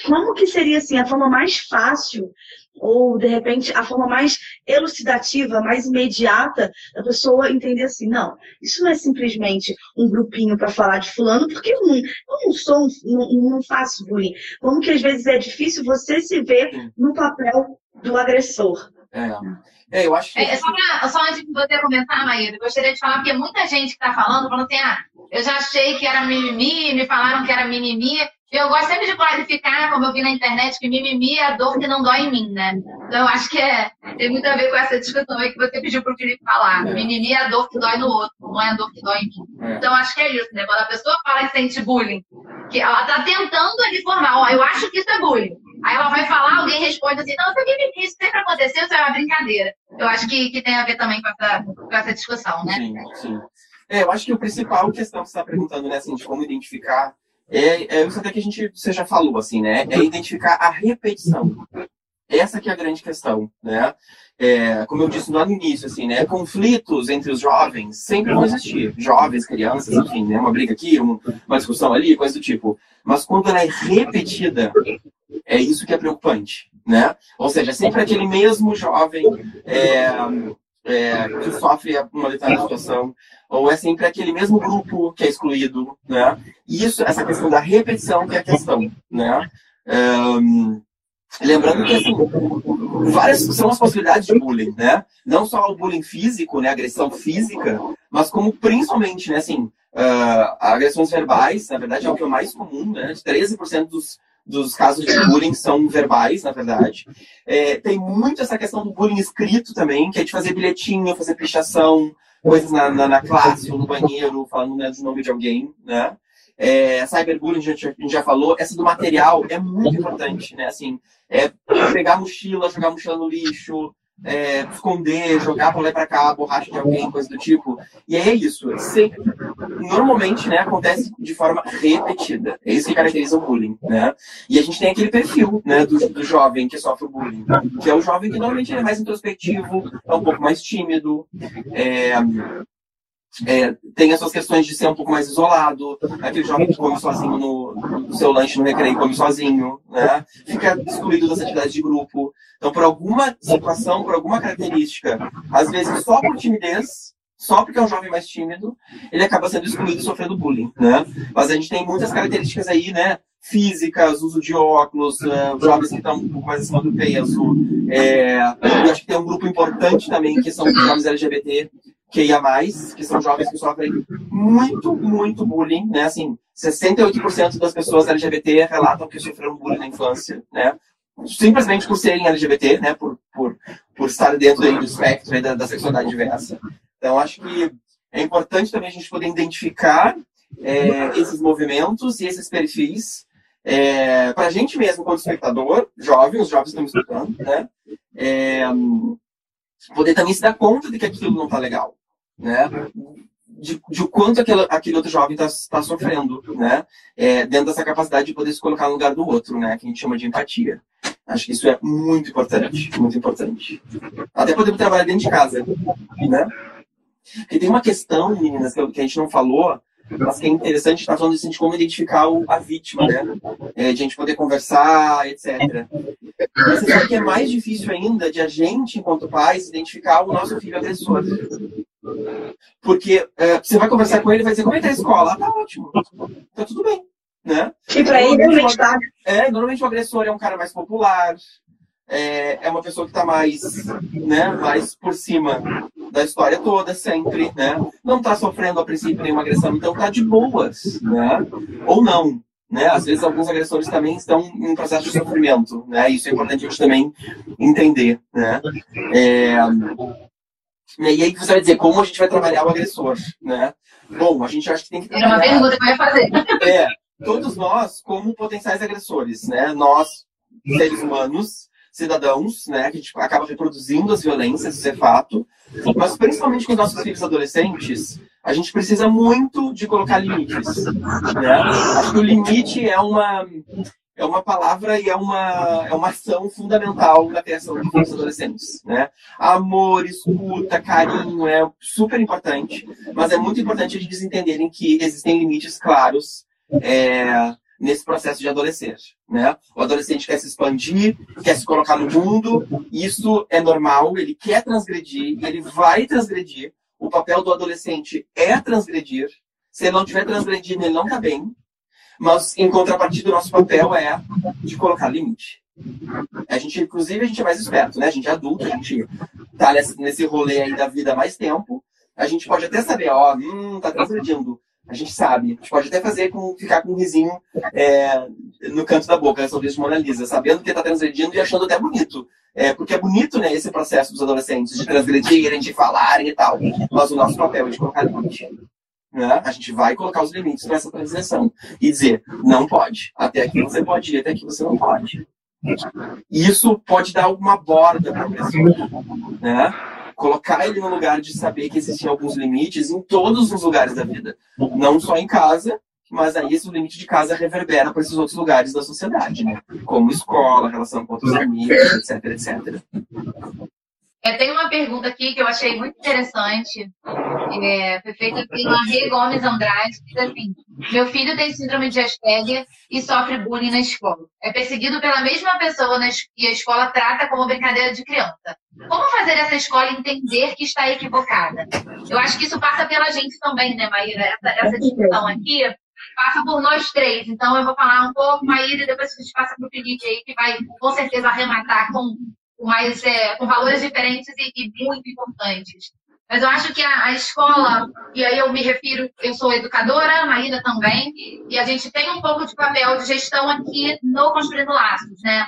como que seria assim a forma mais fácil ou de repente a forma mais elucidativa, mais imediata da pessoa entender assim, não, isso não é simplesmente um grupinho para falar de fulano, porque eu não, eu não sou, não, não faço bullying. Como que às vezes é difícil você se ver no papel do agressor. É. É, eu acho que. É, só, pra, só antes de você comentar, Maíra, eu gostaria de falar, porque muita gente que está falando, falando assim, ah, eu já achei que era mimimi, me falaram que era mimimi. Eu gosto sempre de clarificar, como eu vi na internet, que mimimi é a dor que não dói em mim, né? Então, eu acho que é, tem muito a ver com essa discussão aí que você pediu para o Felipe falar. É. Mimimi é a dor que dói no outro, não é a dor que dói em mim. É. Então, acho que é isso, né? Quando a pessoa fala que sente bullying, que ela está tentando ali formar, ó, eu acho que isso é bullying. Aí ela vai falar, alguém responde assim, não, isso, isso sempre aconteceu, isso é uma brincadeira. Eu acho que, que tem a ver também com essa, com essa discussão, né? Sim, sim. É, eu acho que o principal questão que você está perguntando, né, assim, de como identificar, é, é isso até que a gente, você já falou, assim, né, é identificar a repetição. Essa que é a grande questão, né? É, como eu disse no início, assim, né? Conflitos entre os jovens sempre vão existir. Jovens, crianças, enfim, né? Uma briga aqui, uma discussão ali, coisa do tipo. Mas quando ela é repetida, é isso que é preocupante, né? Ou seja, sempre aquele mesmo jovem é, é, que sofre uma determinada situação, ou é sempre aquele mesmo grupo que é excluído, né? Isso, essa questão da repetição que é a questão, né? Um, lembrando que assim, várias são as possibilidades de bullying, né? Não só o bullying físico, né, agressão física, mas como principalmente, né, assim, uh, agressões verbais, na verdade é o que é mais comum, né? De 13% dos dos casos de bullying são verbais, na verdade. É, tem muito essa questão do bullying escrito também, que é de fazer bilhetinho, fazer pichação, coisas na, na, na classe ou no banheiro, falando né, do nome de alguém, né? É, cyberbullying, a gente, a gente já falou. Essa do material é muito importante, né? Assim, é pegar mochila, jogar mochila no lixo, é, esconder, jogar para lá para cá, borracha de alguém, coisa do tipo. E é isso. Sempre, normalmente, né, acontece de forma repetida. É isso que caracteriza o bullying, né? E a gente tem aquele perfil, né, do, do jovem que sofre o bullying, que é o jovem que normalmente é mais introspectivo, é um pouco mais tímido, é, é, tem as suas questões de ser um pouco mais isolado, aquele jovem que come sozinho no, no seu lanche no recreio, come sozinho, né? fica excluído das atividades de grupo. Então, por alguma situação, por alguma característica, às vezes só por timidez, só porque é um jovem mais tímido, ele acaba sendo excluído e sofrendo bullying, né? Mas a gente tem muitas características aí, né? Físicas, uso de óculos, uh, jovens que estão um pouco mais acima do peso. É, eu acho que tem um grupo importante também, que são os jovens LGBT, que ia mais, que são jovens que sofrem muito, muito bullying, né? Assim, 68% das pessoas LGBT relatam que sofreram bullying na infância, né? Simplesmente por serem LGBT, né? Por, por, por estar dentro do espectro da, da sexualidade diversa. Então, acho que é importante também a gente poder identificar é, esses movimentos e esses perfis é, para a gente mesmo, como espectador, jovem, os jovens estão escutando, né? É, poder também se dar conta de que aquilo não está legal, né? De, de o quanto aquele, aquele outro jovem está tá sofrendo, né? É, dentro dessa capacidade de poder se colocar no lugar do outro, né? Que a gente chama de empatia. Acho que isso é muito importante, muito importante. Até poder trabalhar dentro de casa, né? Porque tem uma questão, meninas, que a gente não falou, mas que é interessante estar falando de como identificar a vítima, né? É, de a gente poder conversar, etc. Mas você sabe que é mais difícil ainda de a gente, enquanto pais, identificar o nosso filho agressor. Porque é, você vai conversar com ele e vai dizer, como é que tá a escola? Ah, tá ótimo. Tá tudo bem. Né? E pra ele, normalmente, tá... é, normalmente o agressor é um cara mais popular, é, é uma pessoa que está mais, né, mais por cima da história toda, sempre, né? Não está sofrendo a princípio nenhuma agressão, então está de boas, né? Ou não, né? Às vezes alguns agressores também estão em processo de sofrimento, né? Isso é importante a gente também entender, né? É... E aí você vai dizer, como a gente vai trabalhar o agressor, né? Bom, a gente acha que tem que trabalhar... Era uma pergunta que eu ia fazer. É, todos nós, como potenciais agressores, né? Nós, seres humanos, cidadãos, né, que a gente acaba reproduzindo as violências, isso é fato, mas principalmente com os nossos filhos adolescentes, a gente precisa muito de colocar limites. Né? Acho que o limite é uma, é uma palavra e é uma, é uma ação fundamental na criação de filhos adolescentes. Né? Amor, escuta, carinho é super importante, mas é muito importante eles entenderem que existem limites claros é, nesse processo de adolescer. Né? O adolescente quer se expandir, quer se colocar no mundo, isso é normal, ele quer transgredir, ele vai transgredir. O papel do adolescente é transgredir. Se ele não estiver transgredindo, ele não está bem. Mas, em contrapartida, o nosso papel é de colocar limite. A gente, inclusive, a gente é mais esperto, né? A gente é adulto, a gente tá nesse, rolê aí da vida há mais tempo. A gente pode até saber, ó, hum, tá transgredindo. A gente sabe. A gente pode até fazer com ficar com um risinho é, no canto da boca, sobre de Mona Lisa, sabendo que está transgredindo e achando até bonito. É, porque é bonito, né, esse processo dos adolescentes de transgredirem, de falarem e tal. Mas o nosso papel é de colocar limite. Né? A gente vai colocar os limites nessa transição e dizer, não pode. Até aqui você pode ir, até aqui você não pode. Isso pode dar alguma borda para a pessoa. Né? colocar ele no lugar de saber que existem alguns limites em todos os lugares da vida, não só em casa, mas aí esse limite de casa reverbera para esses outros lugares da sociedade, né? Como escola, relação com outros amigos, etc, etc. É, tem uma pergunta aqui que eu achei muito interessante. É, foi feita pela Rê Gomes Andrade, que diz assim: Meu filho tem síndrome de Asperger e sofre bullying na escola. É perseguido pela mesma pessoa e a escola trata como brincadeira de criança. Como fazer essa escola entender que está equivocada? Eu acho que isso passa pela gente também, né, Maíra? Essa, essa discussão aqui passa por nós três. Então eu vou falar um pouco, Maíra, e depois a gente passa para o Felipe aí, que vai com certeza arrematar com mas é, com valores diferentes e, e, muito importantes. Mas eu acho que a, a, escola, e aí eu me refiro, eu sou educadora, a Maíra também, e a gente tem um pouco de papel de gestão aqui no Construindo Laços, né?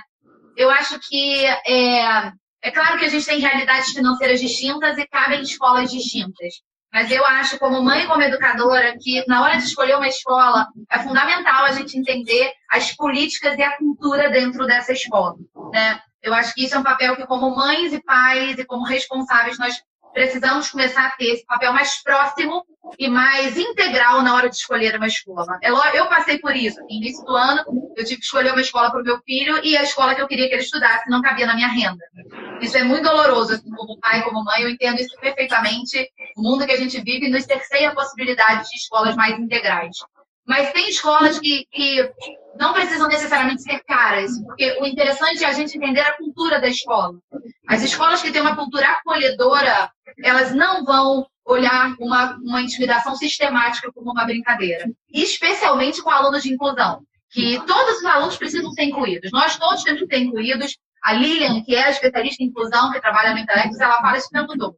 Eu acho que é, é claro que a gente tem realidades financeiras distintas e cabem escolas distintas. Mas eu acho, como mãe como educadora, que na hora de escolher uma escola, é fundamental a gente entender as políticas e a cultura dentro dessa escola. Né? Eu acho que isso é um papel que, como mães e pais e como responsáveis, nós precisamos começar a ter esse papel mais próximo e mais integral na hora de escolher uma escola. É eu passei por isso. No início do ano, eu tive que escolher uma escola para o meu filho e a escola que eu queria que ele estudasse não cabia na minha renda. Isso é muito doloroso, assim, como pai, como mãe, eu entendo isso perfeitamente. O mundo que a gente vive nos cerceia a possibilidade de escolas mais integrais. Mas tem escolas que, que não precisam necessariamente ser caras, porque o interessante é a gente entender a cultura da escola. As escolas que têm uma cultura acolhedora, elas não vão olhar uma, uma intimidação sistemática como uma brincadeira. Especialmente com alunos de inclusão, que todos os alunos precisam ser incluídos. Nós todos temos que ser incluídos. A Lilian, que é a especialista em inclusão, que trabalha no Intelectus, ela fala isso o tempo todo.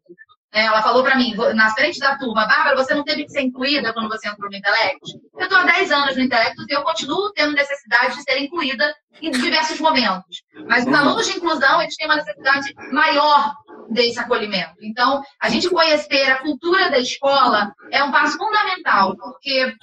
É, ela falou para mim, na frente da turma, Bárbara, você não teve que ser incluída quando você entrou no Intelectus? Eu estou há 10 anos no Intelectus e eu continuo tendo necessidade de ser incluída em diversos momentos. Mas os uhum. alunos de inclusão, eles têm uma necessidade maior desse acolhimento. Então, a gente conhecer a cultura da escola é um passo fundamental, porque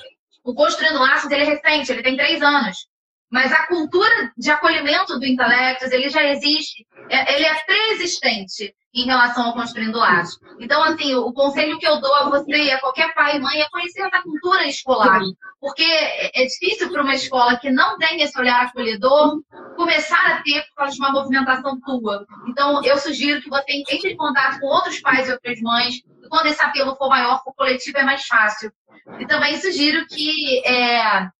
o Construindo Laços, ele é recente, ele tem três anos. Mas a cultura de acolhimento do Intelectus, ele já existe, é, ele é pré-existente em relação ao construindo laços. Então, assim, o conselho que eu dou a você e a qualquer pai e mãe é conhecer essa cultura escolar. Porque é difícil para uma escola que não tem esse olhar acolhedor começar a ter por causa de uma movimentação tua. Então, eu sugiro que você entre em contato com outros pais e outras mães. E quando esse apelo for maior, o coletivo é mais fácil. E também sugiro que é,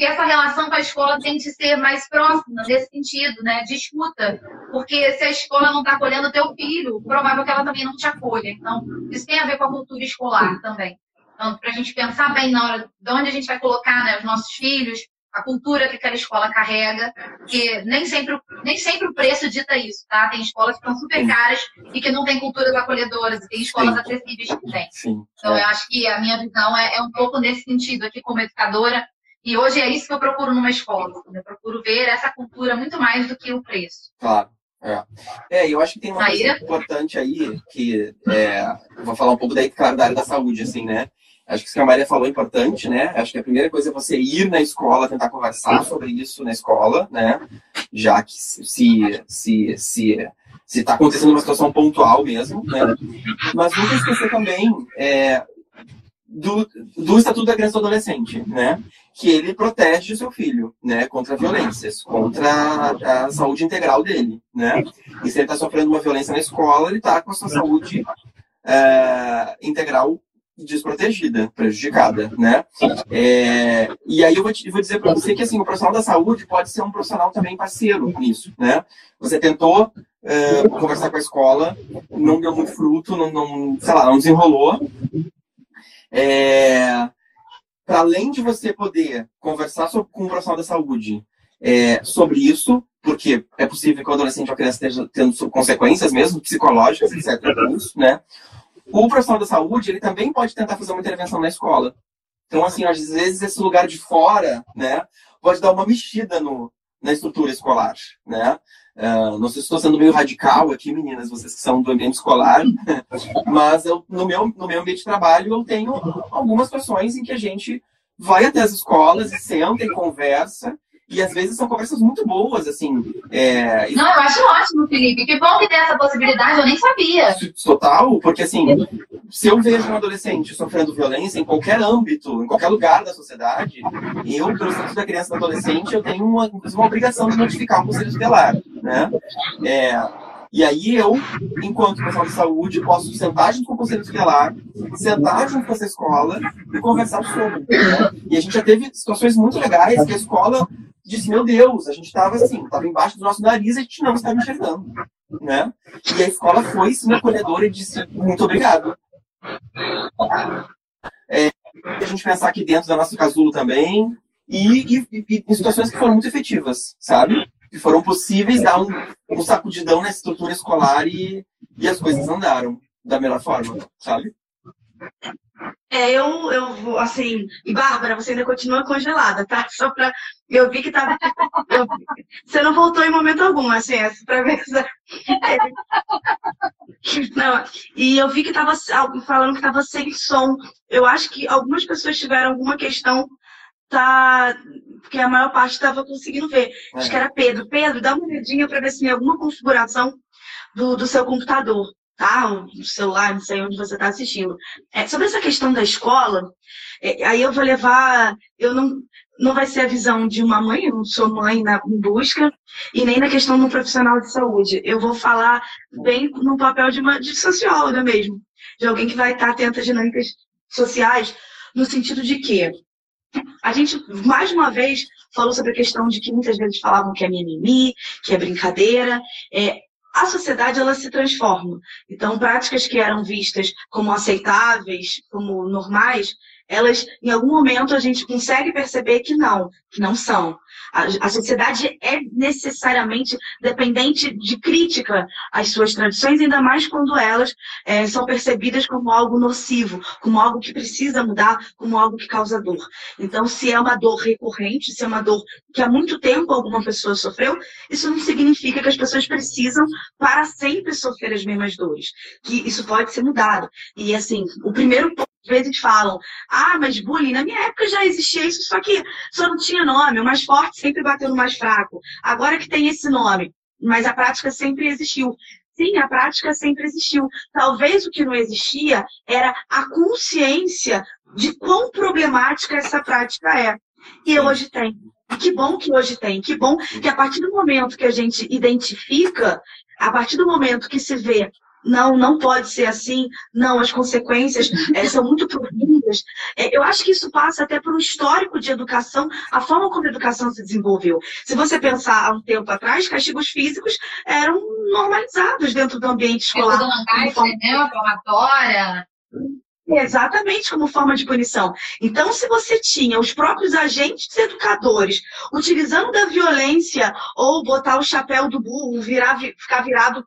que essa relação com a escola tem que ser mais próxima, nesse sentido, né? De escuta. Porque se a escola não está acolhendo o teu filho, provável que ela também não te acolha. Então, isso tem a ver com a cultura escolar também. Então, para a gente pensar bem na hora de onde a gente vai colocar né, os nossos filhos, a cultura que aquela escola carrega, que nem sempre, nem sempre o preço dita isso, tá? Tem escolas que estão super caras e que não tem culturas acolhedoras, e tem escolas Sim. acessíveis que tem. Sim. Então, é. eu acho que a minha visão é, é um pouco nesse sentido aqui como educadora, e hoje é isso que eu procuro numa escola. Eu procuro ver essa cultura muito mais do que o preço. Claro. É. é, eu acho que tem uma coisa importante aí, que é, vou falar um pouco daí, claro, da área da saúde, assim, né? Acho que isso que a Maria falou é importante, né? Acho que a primeira coisa é você ir na escola, tentar conversar sobre isso na escola, né? Já que se se se se está acontecendo uma situação pontual mesmo, né? Mas nunca esquecer também é, do, do Estatuto da Criança e do Adolescente, né? Que ele protege o seu filho, né? Contra violências, contra a, saúde integral dele, né? E se ele está sofrendo uma violência na escola, ele está com a sua saúde é, integral desprotegida, prejudicada, né? É, e aí eu vou, te, vou dizer para você que assim o profissional da saúde pode ser um profissional também parceiro nisso, né? Você tentou é, conversar com a escola, não deu muito fruto, não, não sei lá, não desenrolou, é, para além de você poder conversar sobre, com o profissional da saúde é, sobre isso, porque é possível que o adolescente ou a criança esteja tendo consequências mesmo psicológicas, etc. Isso, né? O profissional da saúde ele também pode tentar fazer uma intervenção na escola. Então, assim, às vezes esse lugar de fora, né, pode dar uma mexida no, na estrutura escolar, né? Uh, não sei se estou sendo meio radical aqui, meninas, vocês que são do ambiente escolar, mas eu, no, meu, no meu ambiente de trabalho eu tenho algumas situações em que a gente vai até as escolas e senta e conversa e às vezes são conversas muito boas, assim. É... Não, eu acho ótimo, Felipe. Que bom que tem essa possibilidade, eu nem sabia. Total, porque assim, se eu vejo um adolescente sofrendo violência em qualquer âmbito, em qualquer lugar da sociedade, eu, pelo estatuto da criança e do adolescente, eu tenho uma, uma obrigação de notificar o conselho tutelar, né? É, e aí eu, enquanto profissional de saúde, posso sentar junto com o conselho tutelar, sentar junto com essa escola e conversar sobre. Né? E a gente já teve situações muito legais que a escola disse, meu Deus, a gente estava assim, estava embaixo do nosso nariz e a gente não estava enxergando, né? E a escola foi, sim, acolhedora e disse, muito obrigado. É, a gente pensar aqui dentro da nossa casulo também, e, e, e, em situações que foram muito efetivas, sabe? Que foram possíveis dar um, um sacudidão na estrutura escolar e, e as coisas andaram da melhor forma, sabe? É, eu, eu assim, Bárbara, você ainda continua congelada, tá? Só pra. Eu vi que tava. Eu, você não voltou em momento algum, assim, é pra ver. Não, e eu vi que tava falando que tava sem som. Eu acho que algumas pessoas tiveram alguma questão, tá? Porque a maior parte estava conseguindo ver. É. Acho que era Pedro. Pedro, dá uma olhadinha para ver se tem alguma configuração do, do seu computador tá? O celular, não sei onde você está assistindo. É, sobre essa questão da escola, é, aí eu vou levar, eu não, não vai ser a visão de uma mãe, eu não sou mãe na em busca, e nem na questão de um profissional de saúde. Eu vou falar bem no papel de uma de socióloga mesmo, de alguém que vai estar atenta às dinâmicas sociais, no sentido de que a gente, mais uma vez, falou sobre a questão de que muitas vezes falavam que é mimimi, que é brincadeira. É, a sociedade ela se transforma. Então, práticas que eram vistas como aceitáveis, como normais, elas, em algum momento, a gente consegue perceber que não, que não são. A, a, sociedade é necessariamente dependente de crítica às suas tradições, ainda mais quando elas é, são percebidas como algo nocivo, como algo que precisa mudar, como algo que causa dor. Então, se é uma dor recorrente, se é uma dor que há muito tempo alguma pessoa sofreu, isso não significa que as pessoas precisam para sempre sofrer as mesmas dores. Que isso pode ser mudado. E, assim, o primeiro ponto às vezes falam, ah, mas bullying, na minha época já existia isso, só que só não tinha nome, o mais forte sempre bateu no mais fraco. Agora que tem esse nome, mas a prática sempre existiu. Sim, a prática sempre existiu. Talvez o que não existia era a consciência de quão problemática essa prática é. E hoje tem. E que bom que hoje tem. Que bom que a partir do momento que a gente identifica, a partir do momento que se vê não, não pode ser assim, não, as consequências é, são muito profundas. É, eu acho que isso passa até por um histórico de educação, a forma como a educação se desenvolveu. Se você pensar há um tempo atrás, castigos físicos eram normalizados dentro do ambiente escolar. Tempo do Lancaster, forma... né? Palmatória. Exatamente como forma de punição. Então, se você tinha os próprios agentes educadores utilizando da violência ou botar o chapéu do burro, virar, ficar virado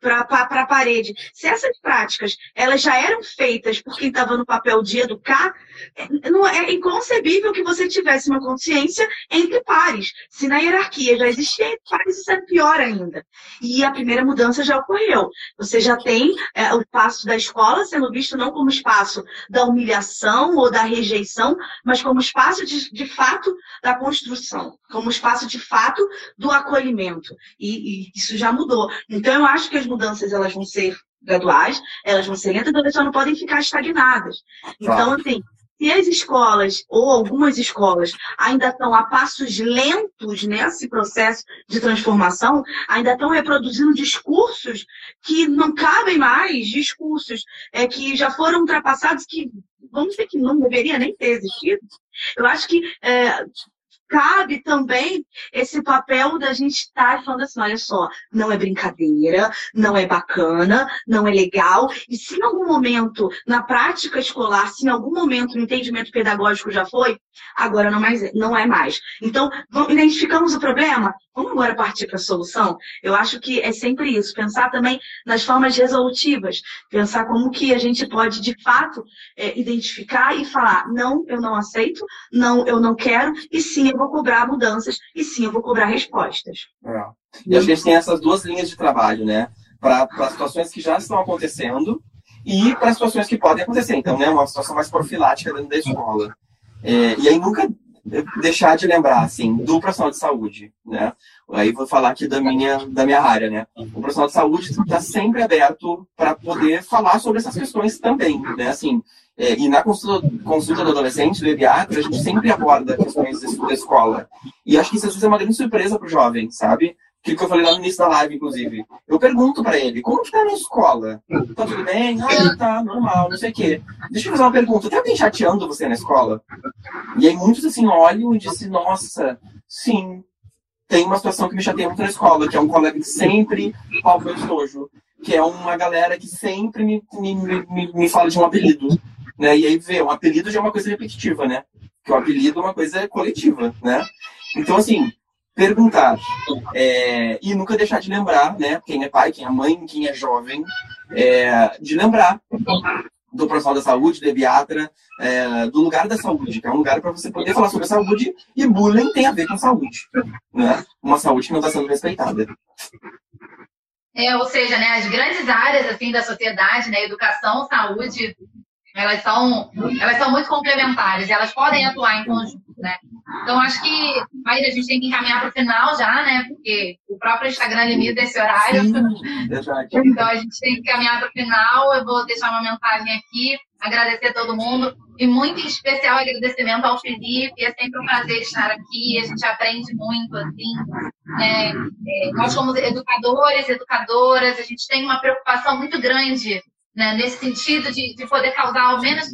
para a parede, se essas práticas elas já eram feitas por quem estava no papel de educar, é, não é inconcebível que você tivesse uma consciência entre pares. Se na hierarquia já existia pares, isso é pior ainda. E a primeira mudança já ocorreu. Você já tem é, o passo da escola sendo visto não como espaço da humilhação ou da rejeição, mas como espaço de, de fato da construção, como espaço de fato do acolhimento. E, e isso já mudou. Então eu acho que as mudanças elas vão ser graduais, elas vão ser lentas, elas só não podem ficar estagnadas. Então, assim, se as escolas, ou algumas escolas, ainda estão a passos lentos nesse processo de transformação, ainda estão reproduzindo discursos que não cabem mais, discursos é, que já foram ultrapassados, que vamos dizer que não deveria nem ter existido. Eu acho que é, cabe também esse papel da gente estar falando assim, olha só, não é brincadeira, não é bacana, não é legal. E se em algum momento, na prática escolar, se em algum momento o entendimento pedagógico já foi, agora não, mais, não é mais. Então, identificamos o problema, vamos agora partir para a solução? Eu acho que é sempre isso, pensar também nas formas resolutivas, pensar como que a gente pode, de fato, é, identificar e falar, não, eu não aceito, não, eu não quero, e sim, eu vou cobrar mudanças e sim, eu vou cobrar respostas. É. E a gente tem essas duas linhas de trabalho, né? Para situações que já estão acontecendo e para situações que podem acontecer. Então, né, uma situação mais profilática dentro da escola. É, e aí nunca deixar de lembrar, assim, do profissional de saúde, né? Aí vou falar aqui da minha, da minha área, né? O profissional de saúde está sempre aberto para poder falar sobre essas questões também, né? Assim, é, e na consulta, consulta do adolescente, do pediatra, a gente sempre aborda questões da escola. E acho que isso é uma grande surpresa para o jovem, sabe? Aquilo que eu falei lá no início da live, inclusive. Eu pergunto para ele, como que tá na escola? Tá tudo bem? Ah, tá, normal, não sei o quê. Deixa eu fazer uma pergunta. Tem alguém chateando você na escola? E aí muitos assim olham e dizem, nossa, sim, tem uma situação que me chateia muito na escola, que é um colega que sempre palpa o estojo, que é uma galera que sempre me, me, me, me fala de um apelido. Né? E aí vê, um apelido já é uma coisa repetitiva, né? Porque o apelido é uma coisa coletiva, né? Então, assim, perguntar é, e nunca deixar de lembrar, né? Quem é pai, quem é mãe, quem é jovem, é, de lembrar do profissional da saúde, do pediatra, é, do lugar da saúde, que é um lugar para você poder falar sobre saúde e bullying tem a ver com saúde, né? Uma saúde que não está sendo respeitada. É, ou seja, né, as grandes áreas assim da sociedade, né, educação, saúde, elas são, elas são muito complementares, elas podem atuar em conjunto, né? Então, acho que aí a gente tem que encaminhar para o final já, né? Porque o próprio Instagram limita esse horário. Sim, então, a gente tem que caminhar para o final. Eu vou deixar uma mensagem aqui, agradecer a todo mundo. E muito em especial agradecimento ao Felipe. É sempre um prazer estar aqui. A gente aprende muito, assim. Né? É, nós, como educadores, educadoras, a gente tem uma preocupação muito grande né? nesse sentido de, de poder causar ao menos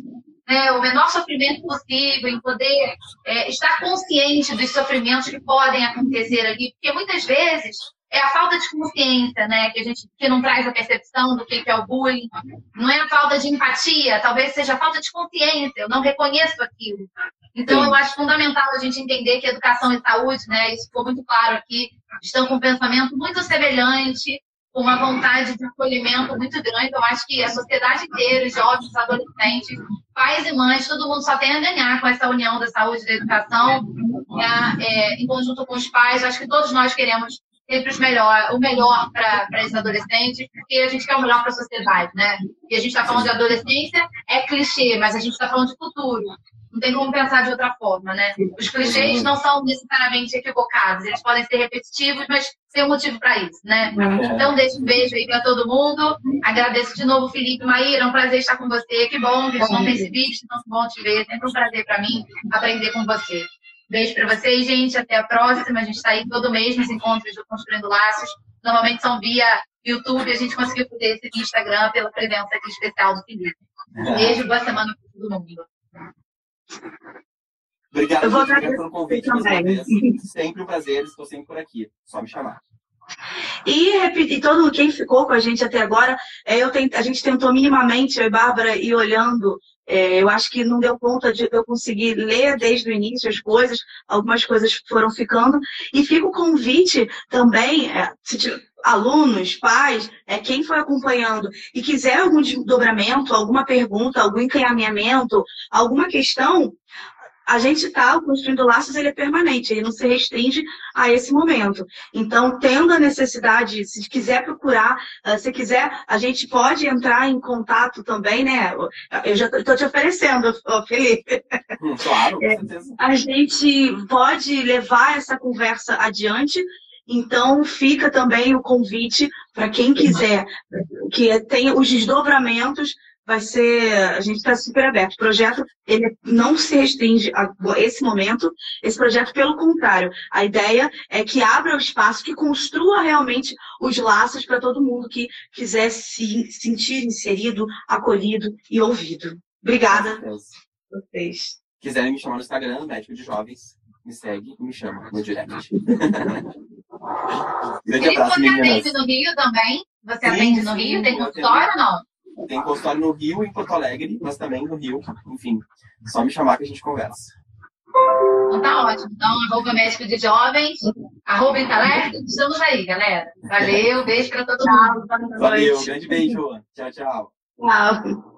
né, o menor sofrimento possível, em poder é, estar consciente dos sofrimentos que podem acontecer ali, porque muitas vezes é a falta de consciência, né, que a gente que não traz a percepção do que é o bullying, não é a falta de empatia, talvez seja a falta de consciência, eu não reconheço aquilo. Então, Sim. eu acho fundamental a gente entender que educação e saúde, né, isso ficou muito claro aqui, estão com um pensamento muito semelhante, uma vontade de acolhimento muito grande. Eu acho que a sociedade inteira, jovens, adolescentes, pais e mães, todo mundo só tem a ganhar com essa união da saúde e da educação, né? é, em conjunto com os pais. Acho que todos nós queremos sempre os melhor, o melhor para esses adolescentes, porque a gente quer o melhor para a sociedade, né? E a gente está falando de adolescência, é clichê, mas a gente está falando de futuro. Não tem como pensar de outra forma, né? Os clichês não são necessariamente equivocados, eles podem ser repetitivos, mas tem um motivo para isso, né? Então, deixo um beijo aí para todo mundo. Agradeço de novo, Felipe Maíra, é um prazer estar com você. Que bom que a gente não tem se visto, tão bom te ver. Sempre um prazer para mim aprender com você. Beijo para vocês, gente. Até a próxima. A gente está aí todo mês nos encontros do Construindo Laços. Normalmente são via YouTube. A gente conseguiu fazer esse Instagram pela presença aqui especial do Felipe. beijo, boa semana para todo mundo. Obrigado eu vou pelo convite. Sempre um prazer, estou sempre por aqui. Só me chamar. E repetir, todo quem ficou com a gente até agora, é, eu a gente tentou minimamente, eu e Bárbara, ir olhando. É, eu acho que não deu conta de eu conseguir ler desde o início as coisas, algumas coisas foram ficando. E fica o convite também, é, se, alunos, pais, é, quem foi acompanhando e quiser algum desdobramento, alguma pergunta, algum encaminhamento, alguma questão, a gente está construindo laços, ele é permanente, ele não se restringe a esse momento. Então, tendo a necessidade, se quiser procurar, ah, se quiser, a gente pode entrar em contato também, né? Eu já estou te oferecendo, Felipe. Hum, claro, com é, certeza. A gente pode levar essa conversa adiante. Então, fica também o convite para quem quiser, que tenha os desdobramentos vai ser, a gente está super aberto. O projeto ele não se restringe a esse momento, esse projeto, pelo contrário, a ideia é que abra o espaço, que construa realmente os laços para todo mundo que quiser se sentir inserido, acolhido e ouvido. Obrigada. Vocês. Quiserem me chamar no Instagram, médico de jovens, me segue e me chama no direct. Grande abraço, Você atende no Rio também? Você sim, atende no Rio? Tem consultório ou não? Tem consultório no Rio e em Porto Alegre, mas também no Rio. Enfim, só me chamar que a gente conversa. Então tá ótimo. Então, arroba médico de jovens, arroba Intalec, estamos aí, galera. Valeu, beijo pra todo mundo. Valeu, grande beijo. Tchau, tchau. Tchau.